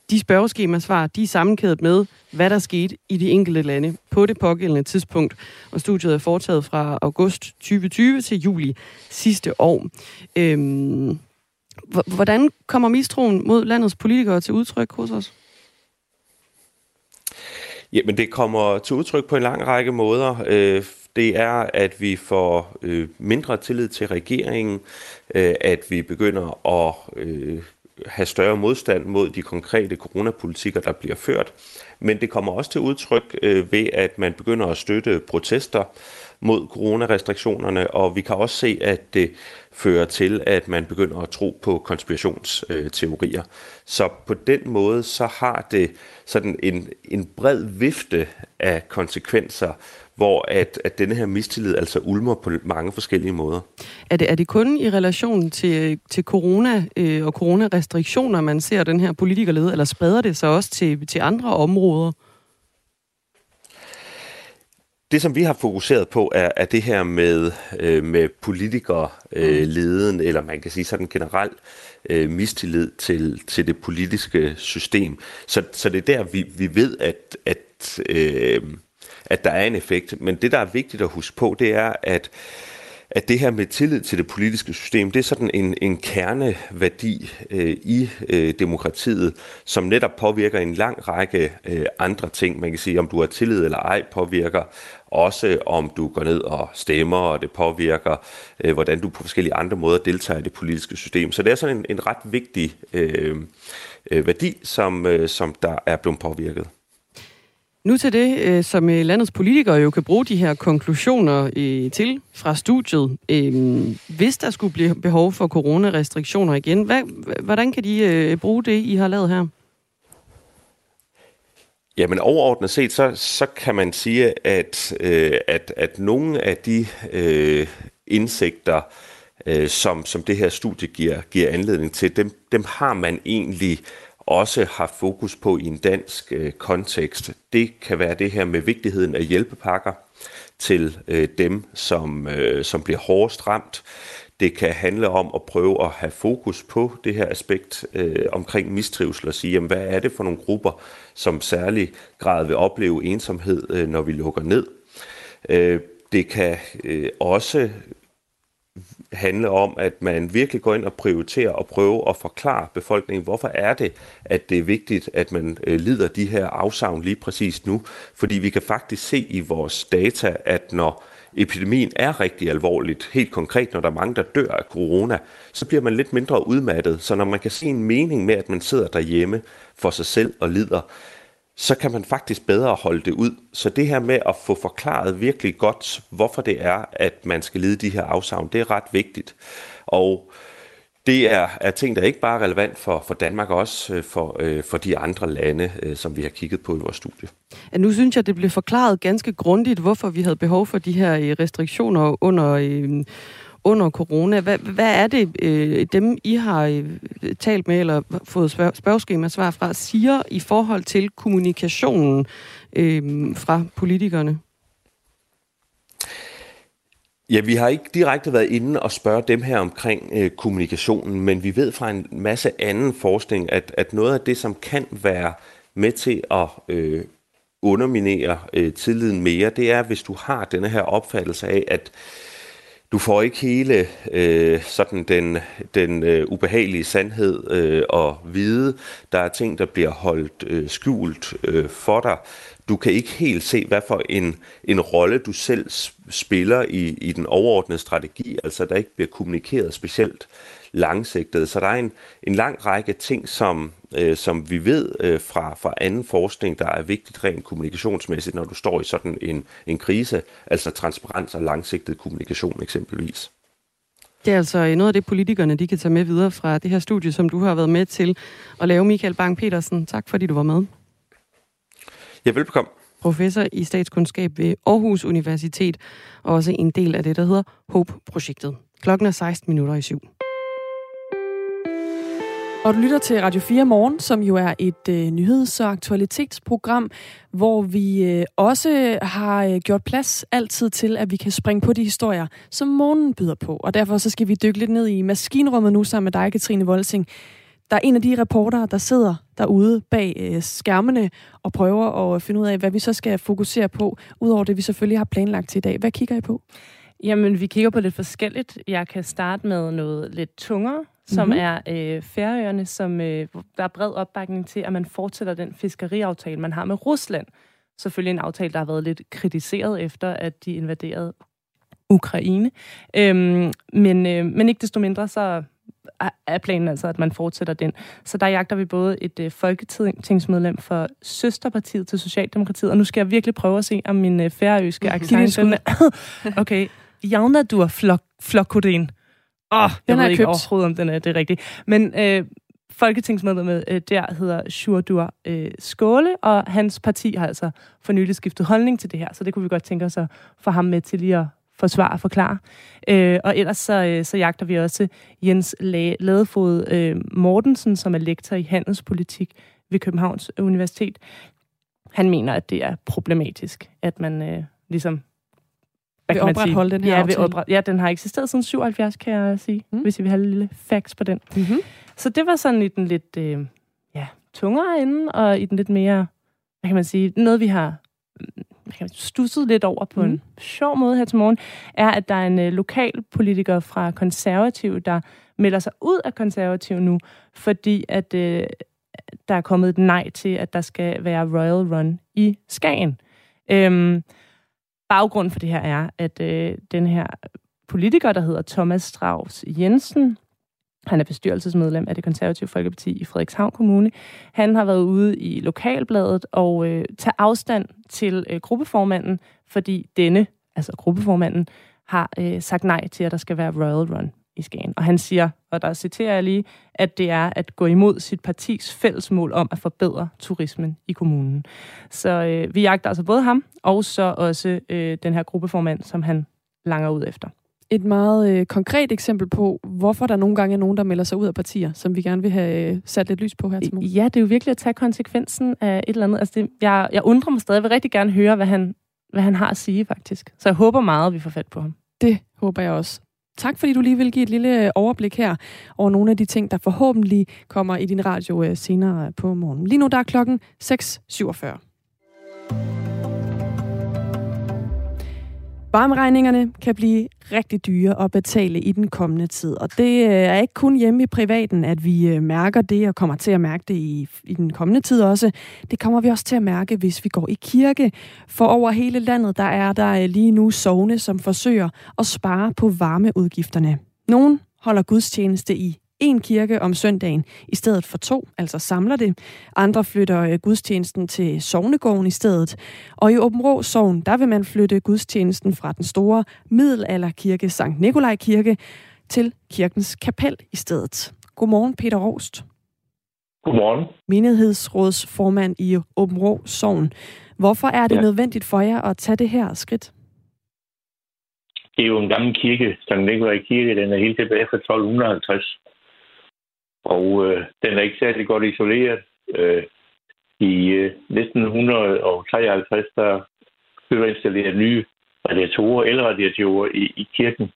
de spørgeskema-svar, de er sammenkædet med, hvad der skete i de enkelte lande på det pågældende tidspunkt. Og studiet er foretaget fra august 2020 til juli sidste år. Øhm, hvordan kommer mistroen mod landets politikere til udtryk hos os? Jamen, det kommer til udtryk på en lang række måder. Øh, det er, at vi får øh, mindre tillid til regeringen, øh, at vi begynder at øh, have større modstand mod de konkrete coronapolitikker, der bliver ført. Men det kommer også til udtryk øh, ved, at man begynder at støtte protester mod coronarestriktionerne, og vi kan også se, at det fører til, at man begynder at tro på konspirationsteorier. Så på den måde, så har det sådan en, en bred vifte af konsekvenser, hvor at, at denne her mistillid altså ulmer på mange forskellige måder. Er det, er det kun i relation til, til corona øh, og coronarestriktioner, man ser den her politikerlede, eller spreder det sig også til, til andre områder? Det, som vi har fokuseret på, er, er det her med, øh, med politikerleden, øh, eller man kan sige sådan generelt øh, mistillid til, til det politiske system. Så, så det er der, vi, vi ved, at, at, øh, at der er en effekt. Men det, der er vigtigt at huske på, det er, at at det her med tillid til det politiske system, det er sådan en, en kerneværdi øh, i øh, demokratiet, som netop påvirker en lang række øh, andre ting. Man kan sige, om du har tillid eller ej, påvirker også om du går ned og stemmer, og det påvirker, øh, hvordan du på forskellige andre måder deltager i det politiske system. Så det er sådan en, en ret vigtig øh, øh, værdi, som, øh, som der er blevet påvirket. Nu til det, øh, som øh, landets politikere jo kan bruge de her konklusioner øh, til fra studiet. Øhm, hvis der skulle blive behov for coronarestriktioner igen, hvad, hvordan kan de bruge det, I har lavet her? Jamen overordnet set, så, så kan man sige, at, øh, at, at nogle af de øh, indsigter, øh, som, som det her studie giver, giver anledning til, dem, dem har man egentlig også har fokus på i en dansk øh, kontekst. Det kan være det her med vigtigheden af hjælpepakker til øh, dem, som, øh, som bliver hårdest ramt. Det kan handle om at prøve at have fokus på det her aspekt øh, omkring mistrivsel og sige, jamen, hvad er det for nogle grupper, som særlig grad vil opleve ensomhed, øh, når vi lukker ned. Øh, det kan øh, også handle om, at man virkelig går ind og prioriterer og prøver at forklare befolkningen, hvorfor er det, at det er vigtigt, at man øh, lider de her afsavn lige præcis nu. Fordi vi kan faktisk se i vores data, at når epidemien er rigtig alvorligt, helt konkret, når der er mange, der dør af corona, så bliver man lidt mindre udmattet. Så når man kan se en mening med, at man sidder derhjemme for sig selv og lider, så kan man faktisk bedre holde det ud. Så det her med at få forklaret virkelig godt, hvorfor det er, at man skal lide de her afsavn, det er ret vigtigt. Og det er, er ting, der ikke bare er relevant for, for Danmark, også øh, for, øh, for de andre lande, øh, som vi har kigget på i vores studie. Ja, nu synes jeg, det blev forklaret ganske grundigt, hvorfor vi havde behov for de her øh, restriktioner under, øh, under corona. Hvad, hvad er det, øh, dem I har øh, talt med, eller fået spørg- spørgeskema svar fra, siger i forhold til kommunikationen øh, fra politikerne? Ja, vi har ikke direkte været inde og spørge dem her omkring øh, kommunikationen, men vi ved fra en masse anden forskning, at, at noget af det, som kan være med til at øh, underminere øh, tilliden mere, det er, hvis du har denne her opfattelse af, at du får ikke hele øh, sådan den, den øh, ubehagelige sandhed øh, vide. Der er ting, der bliver holdt øh, skjult øh, for dig. Du kan ikke helt se, hvad for en, en rolle du selv spiller i, i den overordnede strategi. Altså, der ikke bliver kommunikeret specielt langsigtet. Så der er en, en lang række ting, som, øh, som vi ved øh, fra, fra anden forskning, der er vigtigt rent kommunikationsmæssigt, når du står i sådan en, en krise, altså transparens og langsigtet kommunikation eksempelvis. Det er altså noget af det, politikerne de kan tage med videre fra det her studie, som du har været med til at lave, Michael Bang-Petersen. Tak fordi du var med. Ja, velbekomme. Professor i statskundskab ved Aarhus Universitet, og også en del af det, der hedder HOPE-projektet. Klokken er 16 minutter i syv. Og du lytter til Radio 4 Morgen, som jo er et øh, nyheds- og aktualitetsprogram, hvor vi øh, også har øh, gjort plads altid til, at vi kan springe på de historier, som morgenen byder på. Og derfor så skal vi dykke lidt ned i maskinrummet nu sammen med dig, Katrine Volsing. Der er en af de reportere, der sidder derude bag øh, skærmene og prøver at finde ud af, hvad vi så skal fokusere på, udover det, vi selvfølgelig har planlagt til i dag. Hvad kigger I på? Jamen, vi kigger på lidt forskelligt. Jeg kan starte med noget lidt tungere, som Mhm. er øh, Færøerne, som øh, der er bred opbakning til, at man fortsætter den fiskeriaftale, man har med Rusland. Selvfølgelig en aftale, der har været lidt kritiseret efter, at de invaderede Ukraine. Øhm, men, øh, men ikke desto mindre, så er- planen altså, at man fortsætter den. Så der jagter vi både et øh, folketingsmedlem for søsterpartiet til Socialdemokratiet, og nu skal jeg virkelig prøve at se, om min øh, færøske accent... okay. Javna du flok, flokkodin. Åh, oh, jeg har ved ikke købt. overhovedet, om den er det rigtigt. Men øh, folketingsmedlemmet øh, der hedder Sjurdur øh, Skåle, og hans parti har altså for nylig skiftet holdning til det her, så det kunne vi godt tænke os at få ham med til lige at forsvare og forklare. Øh, og ellers så, øh, så jagter vi også Jens La- Ladefod øh, Mortensen, som er lektor i handelspolitik ved Københavns Universitet. Han mener, at det er problematisk, at man øh, ligesom hvad Vil man sige? opretholde den her ja, aftale. opret- ja, den har eksisteret siden 77, kan jeg sige, mm. hvis I vil have en lille facts på den. Mm-hmm. Så det var sådan i den lidt øh, ja, tungere ende, og i den lidt mere, hvad kan man sige, noget vi har hvad kan man, stusset lidt over på mm. en sjov måde her til morgen, er, at der er en øh, lokal politiker fra konservativ, der melder sig ud af konservativ nu, fordi at øh, der er kommet et nej til, at der skal være Royal Run i Skagen. Øhm, baggrunden for det her er, at øh, den her politiker, der hedder Thomas Strauss Jensen, han er bestyrelsesmedlem af det konservative Folkeparti i Frederikshavn Kommune. Han har været ude i lokalbladet og øh, tage afstand til øh, gruppeformanden, fordi denne, altså gruppeformanden, har øh, sagt nej til, at der skal være Royal Run i Skagen. Og han siger, og der citerer jeg lige, at det er at gå imod sit partis fælles mål om at forbedre turismen i kommunen. Så øh, vi jagter altså både ham, og så også øh, den her gruppeformand, som han langer ud efter. Et meget øh, konkret eksempel på, hvorfor der nogle gange er nogen, der melder sig ud af partier, som vi gerne vil have øh, sat lidt lys på her til morgen. Ja, det er jo virkelig at tage konsekvensen af et eller andet. Altså det, jeg, jeg undrer mig stadig. Jeg vil rigtig gerne høre, hvad han, hvad han har at sige, faktisk. Så jeg håber meget, at vi får fat på ham. Det håber jeg også. Tak fordi du lige vil give et lille øh, overblik her over nogle af de ting, der forhåbentlig kommer i din radio øh, senere på morgen. Lige nu der er klokken 6.47. Varmeregningerne kan blive rigtig dyre at betale i den kommende tid, og det øh, er ikke kun hjemme i privaten, at vi øh, mærker det og kommer til at mærke det i, i den kommende tid også. Det kommer vi også til at mærke, hvis vi går i kirke. For over hele landet, der er der øh, lige nu sovne, som forsøger at spare på varmeudgifterne. Nogen holder gudstjeneste i en kirke om søndagen i stedet for to, altså samler det. Andre flytter øh, gudstjenesten til Sognegården i stedet. Og i Åben Rå Sogn, der vil man flytte gudstjenesten fra den store middelalderkirke Sankt Nikolaj Kirke til kirkens kapel i stedet. Godmorgen, Peter Rost. Godmorgen. Menighedsrådsformand i Åben Rå Sogn. Hvorfor er det Ja. nødvendigt for jer at tage det her skridt? Det er jo en gammel kirke, Sankt Nikolaj Kirke. Den er helt tilbage fra 1250. Og øh, den er ikke særlig godt isoleret. Øh, I øh, 1953, der blev der installeret nye radiatorer, elradiatorer i, i kirken.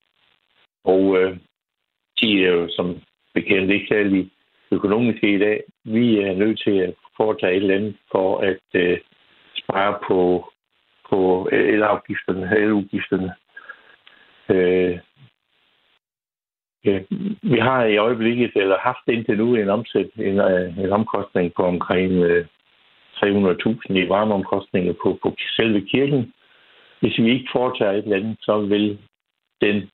Og øh, de er jo som bekendt ikke særlig økonomiske i dag. Vi er nødt til at foretage et eller andet for at øh, spare på, på elafgifterne, eludgifterne. Øh, vi har i øjeblikket, eller haft indtil nu, en, omsæt, en, øh, en omkostning på omkring øh, 300.000 i varmeomkostninger på, på selve kirken. Hvis vi ikke foretager et eller andet, så vil den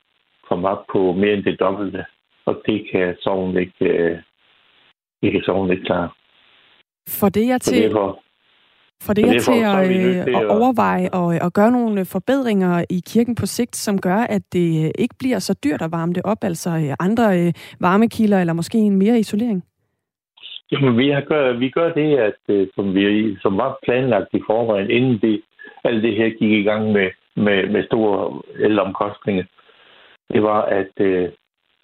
komme op på mere end det dobbelte. Og det kan sovnen ikke, øh, det kan sovnen ikke klare. For det er Så til, derfor, for det derfor til at, til at at- overveje og at gøre nogle forbedringer i kirken på sigt, som gør, at det øh, ikke bliver så dyrt at varme det op, altså øh, andre øh, varmekilder eller måske en mere isolering. Jamen, vi, har gør, vi gør det, at, øh, som, vi, som var planlagt i forvejen, inden det, alt det her gik i gang med, med, med store elomkostninger. Det var at øh,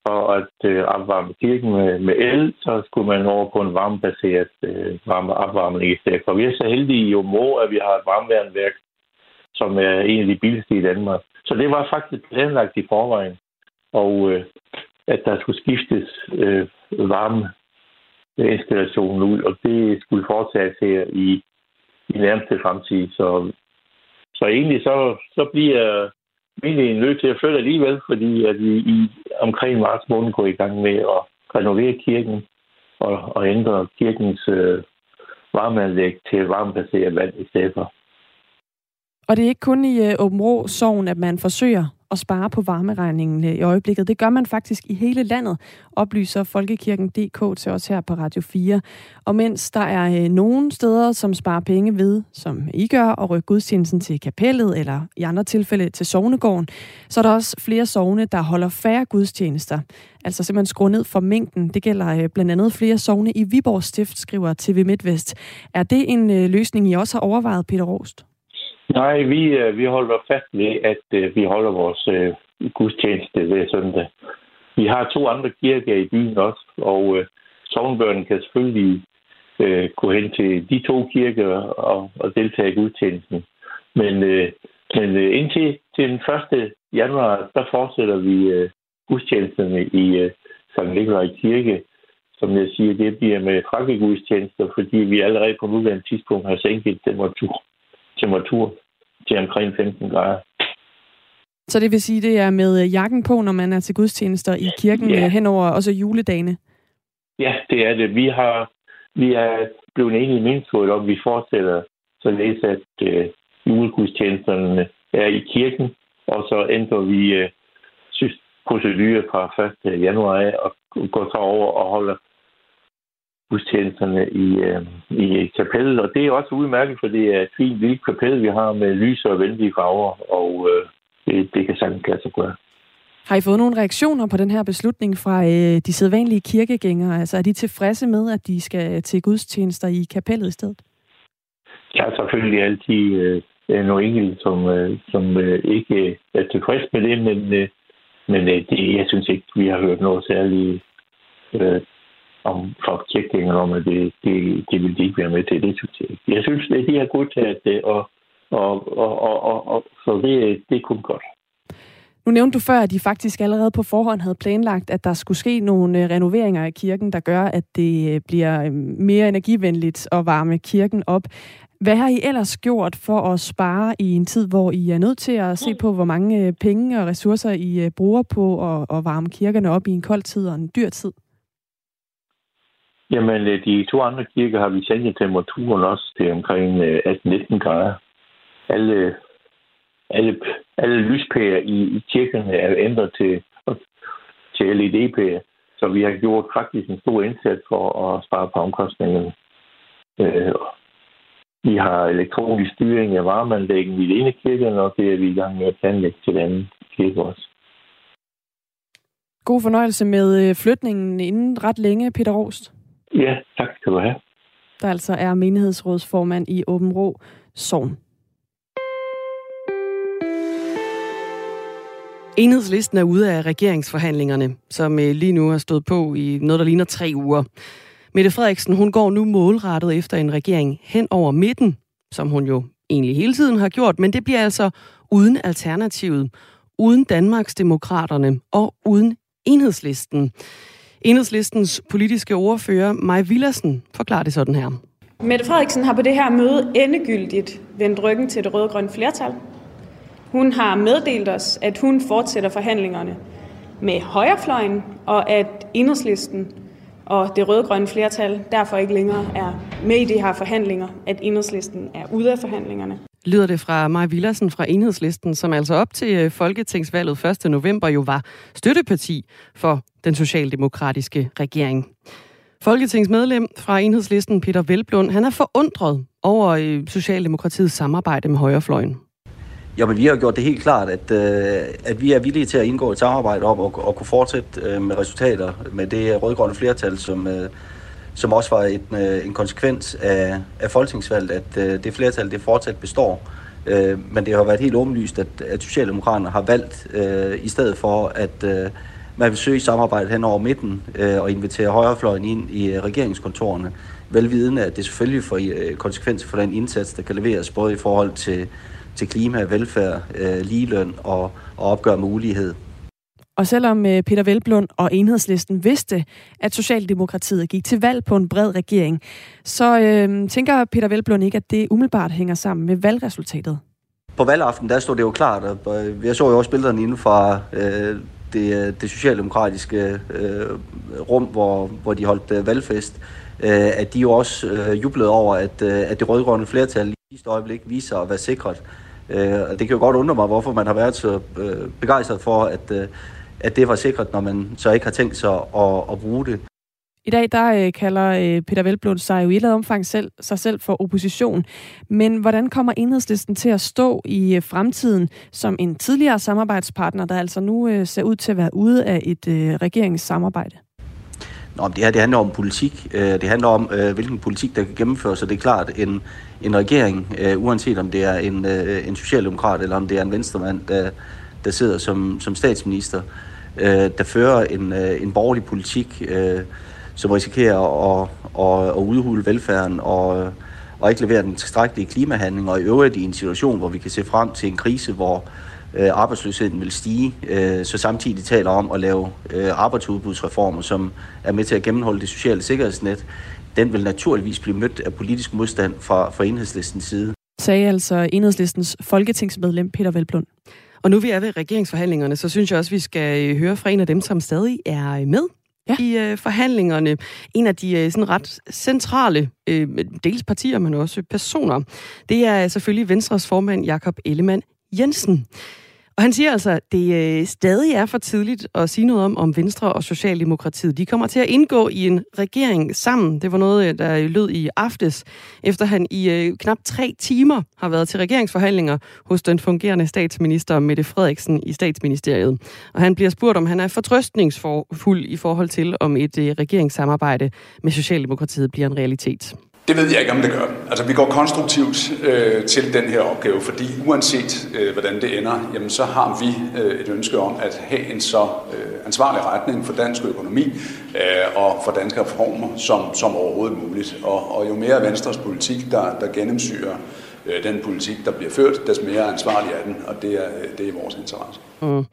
for at øh, opvarme kirken med, med el, så skulle man over på en varmebaseret øh, varme opvarmning i stedet for. Vi er så heldige i Omo, at vi har et varmeværnværk, som er en af de billigste i Danmark. Så det var faktisk planlagt i forvejen. Og øh, at der skulle skiftes øh, varmeinstallationen ud, og det skulle foretages her i, i nærmeste fremtid. Så, så egentlig så, så bliver egentlig nødt til at flytte alligevel, fordi at vi i omkring marts måned går i gang med at renovere kirken og, og ændre kirkens øh, varmeanlæg til varmebaseret vand i stedet for. Og det er ikke kun i øh, Åben Rå Sogn, at man forsøger at spare på varmeregningen øh, i øjeblikket. Det gør man faktisk i hele landet, oplyser Folkekirken.dk til os her på Radio 4. Og mens der er øh, nogle steder, som sparer penge ved, som I gør, og rykke gudstjenesten til kapellet, eller i andre tilfælde til sovnegården, så er der også flere sovne, der holder færre gudstjenester. Altså simpelthen skruer ned for mængden. Det gælder blandt andet flere sovne i Viborg Stift, skriver TV MidtVest. Er det en løsning, I også har overvejet, Peter Rost? Nej, vi, øh, vi holder fast ved, at øh, vi holder vores øh, gudstjeneste ved søndag. Vi har to andre kirker i byen også, og øh, sovnbørnene kan selvfølgelig øh, gå hen til de to kirker og, og deltage i gudstjenesten. Men, øh, men øh, indtil til den 1. januar, der fortsætter vi øh, gudstjenesterne i øh, Sankt Nikolaj Kirke. Som jeg siger, det bliver med frakkegudstjenester, fordi vi allerede på nuværende tidspunkt har sænket temperaturen temperatur til omkring 15 grader. Så det vil sige, det er med jakken på, når man er til gudstjenester i kirken ja. henover også juledagene? Ja, det er det. Vi har vi er blevet enige i menighedsrådet om, at vi fortsætter således, at øh, julegudstjenesterne er i kirken, og så ændrer vi øh, procedurer fra 1. januar og går så over og holder gudstjenesterne i, øh, i kapellet. Og det er også udmærket, for det er et fint lille kapel, vi har med lyse og venlige farver, og øh, det, det kan sagtens lade sig gøre. Har I fået nogle reaktioner på den her beslutning fra øh, de sædvanlige kirkegængere? Altså er de tilfredse med, at de skal til gudstjenester i kapellet i stedet? Der er selvfølgelig altid øh, nogle enkelte, som, øh, som øh, ikke er tilfredse med det, men, øh, men øh, det, jeg synes ikke, vi har hørt noget særligt øh, om folkekirkegængere om, at det, det, det vil de ikke være med til. Det synes jeg ikke. Jeg synes, at de har godtaget det, og, og, og, og, og, og så det, det er kun godt. Nu nævnte du før, at de faktisk allerede på forhånd havde planlagt, at der skulle ske nogle øh, renoveringer af kirken, der gør, at det øh, bliver øh, mere energivenligt at varme kirken op. Hvad har I ellers gjort for at spare i en tid, hvor I er nødt til at se på, hvor mange penge og ressourcer I bruger på at, at varme kirkerne op i en kold tid og en dyr tid? Jamen, øh, de to andre kirker har vi sænket temperaturen også til omkring øh, 18-19 grader. Alle, alle, alle lyspærer i, i kirkerne er ændret til, til LED-pærer. Så vi har gjort faktisk en stor indsats for at spare på omkostningerne. Øh, vi har elektronisk styring af varmeanlæggen i den ene kirke, og det er vi i gang med at planlægge til den anden kirke også. God fornøjelse med øh, flytningen inden ret længe, Peter Rost. Ja, tak skal du have. Der altså er menighedsrådsformand i Åben Rå Sogn. Enhedslisten er ude af regeringsforhandlingerne, som øh, lige nu har stået på i noget, der ligner tre uger. Mette Frederiksen, hun går nu målrettet efter en regering hen over midten, som hun jo egentlig hele tiden har gjort, men det bliver altså uden alternativet, uden Danmarks Demokraterne og uden Enhedslisten. Enhedslistens politiske ordfører, Maj Villersen, forklarer det sådan her. Mette Frederiksen har på det her møde endegyldigt vendt ryggen til det rødgrønne flertal. Hun har meddelt os, at hun fortsætter forhandlingerne med højrefløjen, og at enhedslisten og det rødgrønne flertal derfor ikke længere er med i de her forhandlinger, at enhedslisten er ude af forhandlingerne lyder det fra Maja Villersen fra Enhedslisten, som altså op til øh, Folketingsvalget 1. november jo var støtteparti for den socialdemokratiske regering. Folketingsmedlem fra Enhedslisten, Peter Velblund, han er forundret over øh, Socialdemokratiets samarbejde med højrefløjen. Jamen, vi har gjort det helt klart, at, øh, at vi er villige til at indgå et samarbejde om at, at kunne fortsætte øh, med resultater med det rødgrønne flertal, som, øh, som også var et, øh, en konsekvens af, af folketingsvalget, at øh, det flertal det fortsat består. Øh, men det har været helt åbenlyst, at, at Socialdemokraterne har valgt, øh, i stedet for at, øh, man vil søge samarbejde hen over midten øh, og invitere højrefløjen ind i øh, regeringskontorene. Velvidende, at det selvfølgelig får øh, konsekvenser for den indsats, der kan leveres, både i forhold til, til klima, velfærd, øh, ligeløn og, og opgør mulighed. Og selvom øh, Peter Velblund og enhedslisten vidste, at Socialdemokratiet gik til valg på en bred regering, så øh, tænker Peter Velblund ikke, at det umiddelbart hænger sammen med valgresultatet. På valgaften, der stod det jo klart, og jeg så jo også billederne inden fra øh, det, øh, det socialdemokratiske øh, rum, hvor, hvor de holdt øh, valgfest, øh, at de jo også øh, jublede over, at, øh, at det rødgrønne flertal i sidste øjeblik viser at være sikret. Øh, og det kan jo godt undre mig, hvorfor man har været så øh, begejstret for, at, øh, at det var sikret, når man så ikke har tænkt sig at, at bruge det. I dag der øh, kalder øh, Peter Velblom sig jo i et eller omfang selv, sig selv for opposition. Men hvordan kommer enhedslisten til at stå i øh, fremtiden som en tidligere samarbejdspartner, der altså nu øh, ser ud til at være ude af et øh, regeringssamarbejde? Nå, det her det handler om politik. Øh, det handler om, øh, hvilken politik, der kan gennemføres. Så det er klart, en, en regering, øh, uanset om det er en, en socialdemokrat eller om det er en venstremand, der, der sidder som, som statsminister, øh, der fører en, øh, en borgerlig politik, øh, som risikerer at, at, at udhule velfærden og, og ikke levere den tilstrækkelige klimahandling, og i øvrigt i en situation, hvor vi kan se frem til en krise, hvor øh, arbejdsløsheden vil stige, øh, så samtidig taler om at lave øh, arbejdsudbudsreformer, som er med til at gennemholde det sociale sikkerhedsnet, den vil naturligvis blive mødt af politisk modstand fra, fra enhedslistens side. Sagde altså enhedslistens folketingsmedlem Peter Velblund. Og nu vi er ved regeringsforhandlingerne, så synes jeg også, vi skal øh, høre fra en af dem, som stadig er med ja. i øh, forhandlingerne. En af de øh, sådan ret centrale, øh, dels partier, men også personer. Det er selvfølgelig Venstres formand Jakob Ellemann Jensen. Og han siger altså, at det øh, stadig er for tidligt at sige noget om, om Venstre og Socialdemokratiet. De kommer til at indgå i en regering sammen. Det var noget, øh, der lød i aftes, efter han i øh, knap tre timer har været til regeringsforhandlinger hos den fungerende statsminister Mette Frederiksen i statsministeriet. Og han bliver spurgt, om han er fortrøstningsfuld i forhold til, om et øh, regeringssamarbejde med Socialdemokratiet bliver en realitet. Det ved jeg ikke, om det gør. Altså, vi går konstruktivt øh, til den her opgave, fordi uanset øh, hvordan det ender, jamen, så har vi øh, et ønske om at have en så øh, ansvarlig retning for dansk økonomi øh, og for danske reformer som, som overhovedet muligt. Og, og jo mere Venstres politik, der, der gennemsyrer øh, den politik, der bliver ført, des mere ansvarlig er den, og det er, øh, det er i vores interesse. Mm.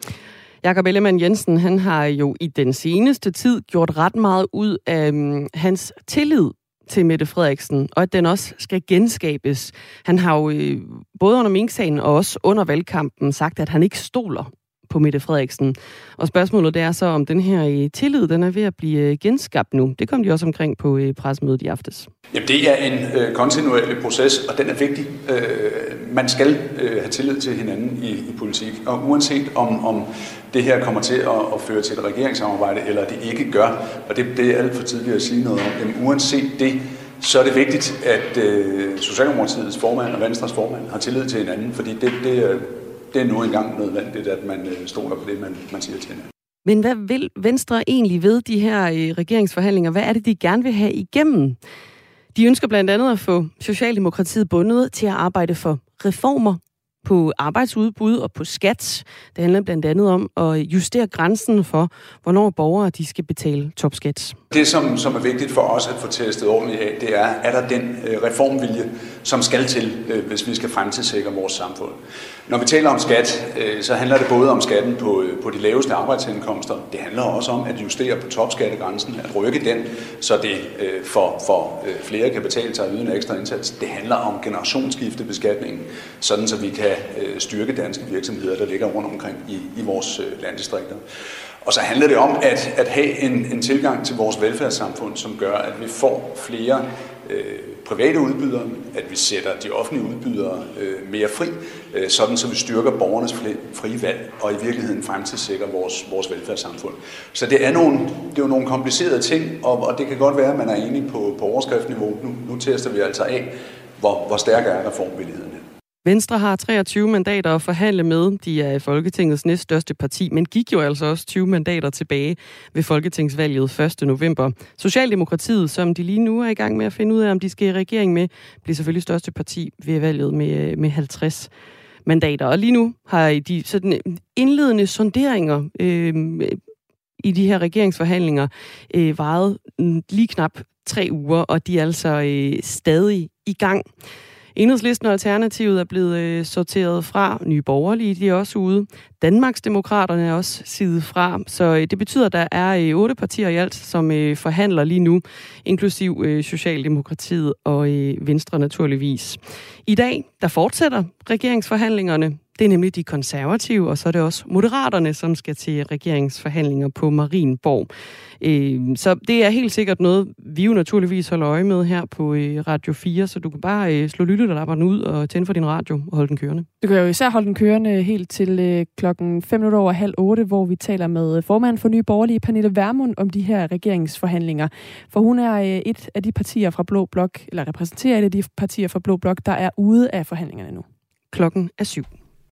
Jakob Ellemann Jensen, han har jo i den seneste tid gjort ret meget ud af mm, hans tillid til Mette Frederiksen, og at den også skal genskabes. Han har jo øh, både under minksagen og også under valgkampen sagt, at han ikke stoler på Mette Frederiksen. Og spørgsmålet det er så, om den her øh, tillid den er ved at blive øh, genskabt nu. Det kom de også omkring på øh, pressemødet i aftes. Jamen, det er en øh, kontinuerlig proces, og den er vigtig. Øh, man skal øh, have tillid til hinanden i, i politik, og uanset om, om det her kommer til at, at føre til et regeringssamarbejde, eller det ikke gør, og det, det er alt for tidligt at sige noget om, jamen uanset det, så er det vigtigt, at øh, Socialdemokratiets formand og Venstres formand har tillid til hinanden, fordi det, det, det er nu engang nødvendigt, at man øh, stoler på det, man, man siger til hinanden. Men hvad vil Venstre egentlig ved de her øh, regeringsforhandlinger? Hvad er det, de gerne vil have igennem? De ønsker blandt andet at få Socialdemokratiet bundet til at arbejde for reformer på arbejdsudbud og på skat. Det handler blandt andet om at justere grænsen for, hvornår borgere de skal betale topskat. Det, som, som er vigtigt for os at få testet ordentligt af, det er, er der den øh, reformvilje, som skal til, øh, hvis vi skal fremtidssikre vores samfund. Når vi taler om skat, øh, så handler det både om skatten på, øh, på de laveste arbejdsindkomster. Det handler også om at justere på topskattegrænsen, at rykke den, så det øh, for, for øh, flere kan betale sig at yde ekstra indsats. Det handler om generationsskiftebeskatningen, sådan så vi kan øh, styrke danske virksomheder, der ligger rundt omkring i, i vores øh, landdistrikter. Og så handler det om at, at have en, en tilgang til vores velfærdssamfund, som gør, at vi får flere øh, private udbydere, at vi sætter de offentlige udbydere øh, mere fri, øh, sådan så vi styrker borgernes frie valg og i virkeligheden fremtidssikrer vores, vores velfærdssamfund. Så det er, nogle, det er jo nogle komplicerede ting, og, og det kan godt være, at man er enig på, på overskriftniveau. Nu, nu tester vi altså af, hvor, hvor stærk er reformvilligheden. Venstre har 23 mandater at forhandle med. De er Folketingets næststørste parti, men gik jo altså også 20 mandater tilbage ved Folketingsvalget 1. november. Socialdemokratiet, som de lige nu er i gang med at finde ud af, om de skal i regering med, bliver selvfølgelig største parti ved valget med, øh, med 50 mandater. Og lige nu har de sådan øh, indledende sonderinger øh, i de her regeringsforhandlinger øh, varet mm, lige knap tre uger, og de er altså øh, stadig i gang. Enhedslisten og Alternativet er blevet øh, sorteret fra. Nye Borgerlige, de er også ude. Danmarksdemokraterne er også sidet fra. Så øh, det betyder, at der er øh, otte partier i alt, som øh, forhandler lige nu, inklusiv Socialdemokratiet og Venstre naturligvis. I dag, der fortsætter regeringsforhandlingerne. Det er nemlig de konservative, og så er det også moderaterne, som skal til regeringsforhandlinger på Marienborg. Så det er helt sikkert noget, vi jo naturligvis holder øje med her på Radio 4, så du kan bare slå lyttelapperen ud og tænde for din radio og holde den kørende. Du kan jo især holde den kørende helt til klokken 5 minutter over halv 8, hvor vi taler med øh, formanden for Nye Borgerlige, Pernille Vermund, om de her regeringsforhandlinger. For hun er øh, et af de partier fra Blå Blok, eller repræsenterer et af de partier fra Blå Blok, der er ude af forhandlingerne nu. Klokken er syv.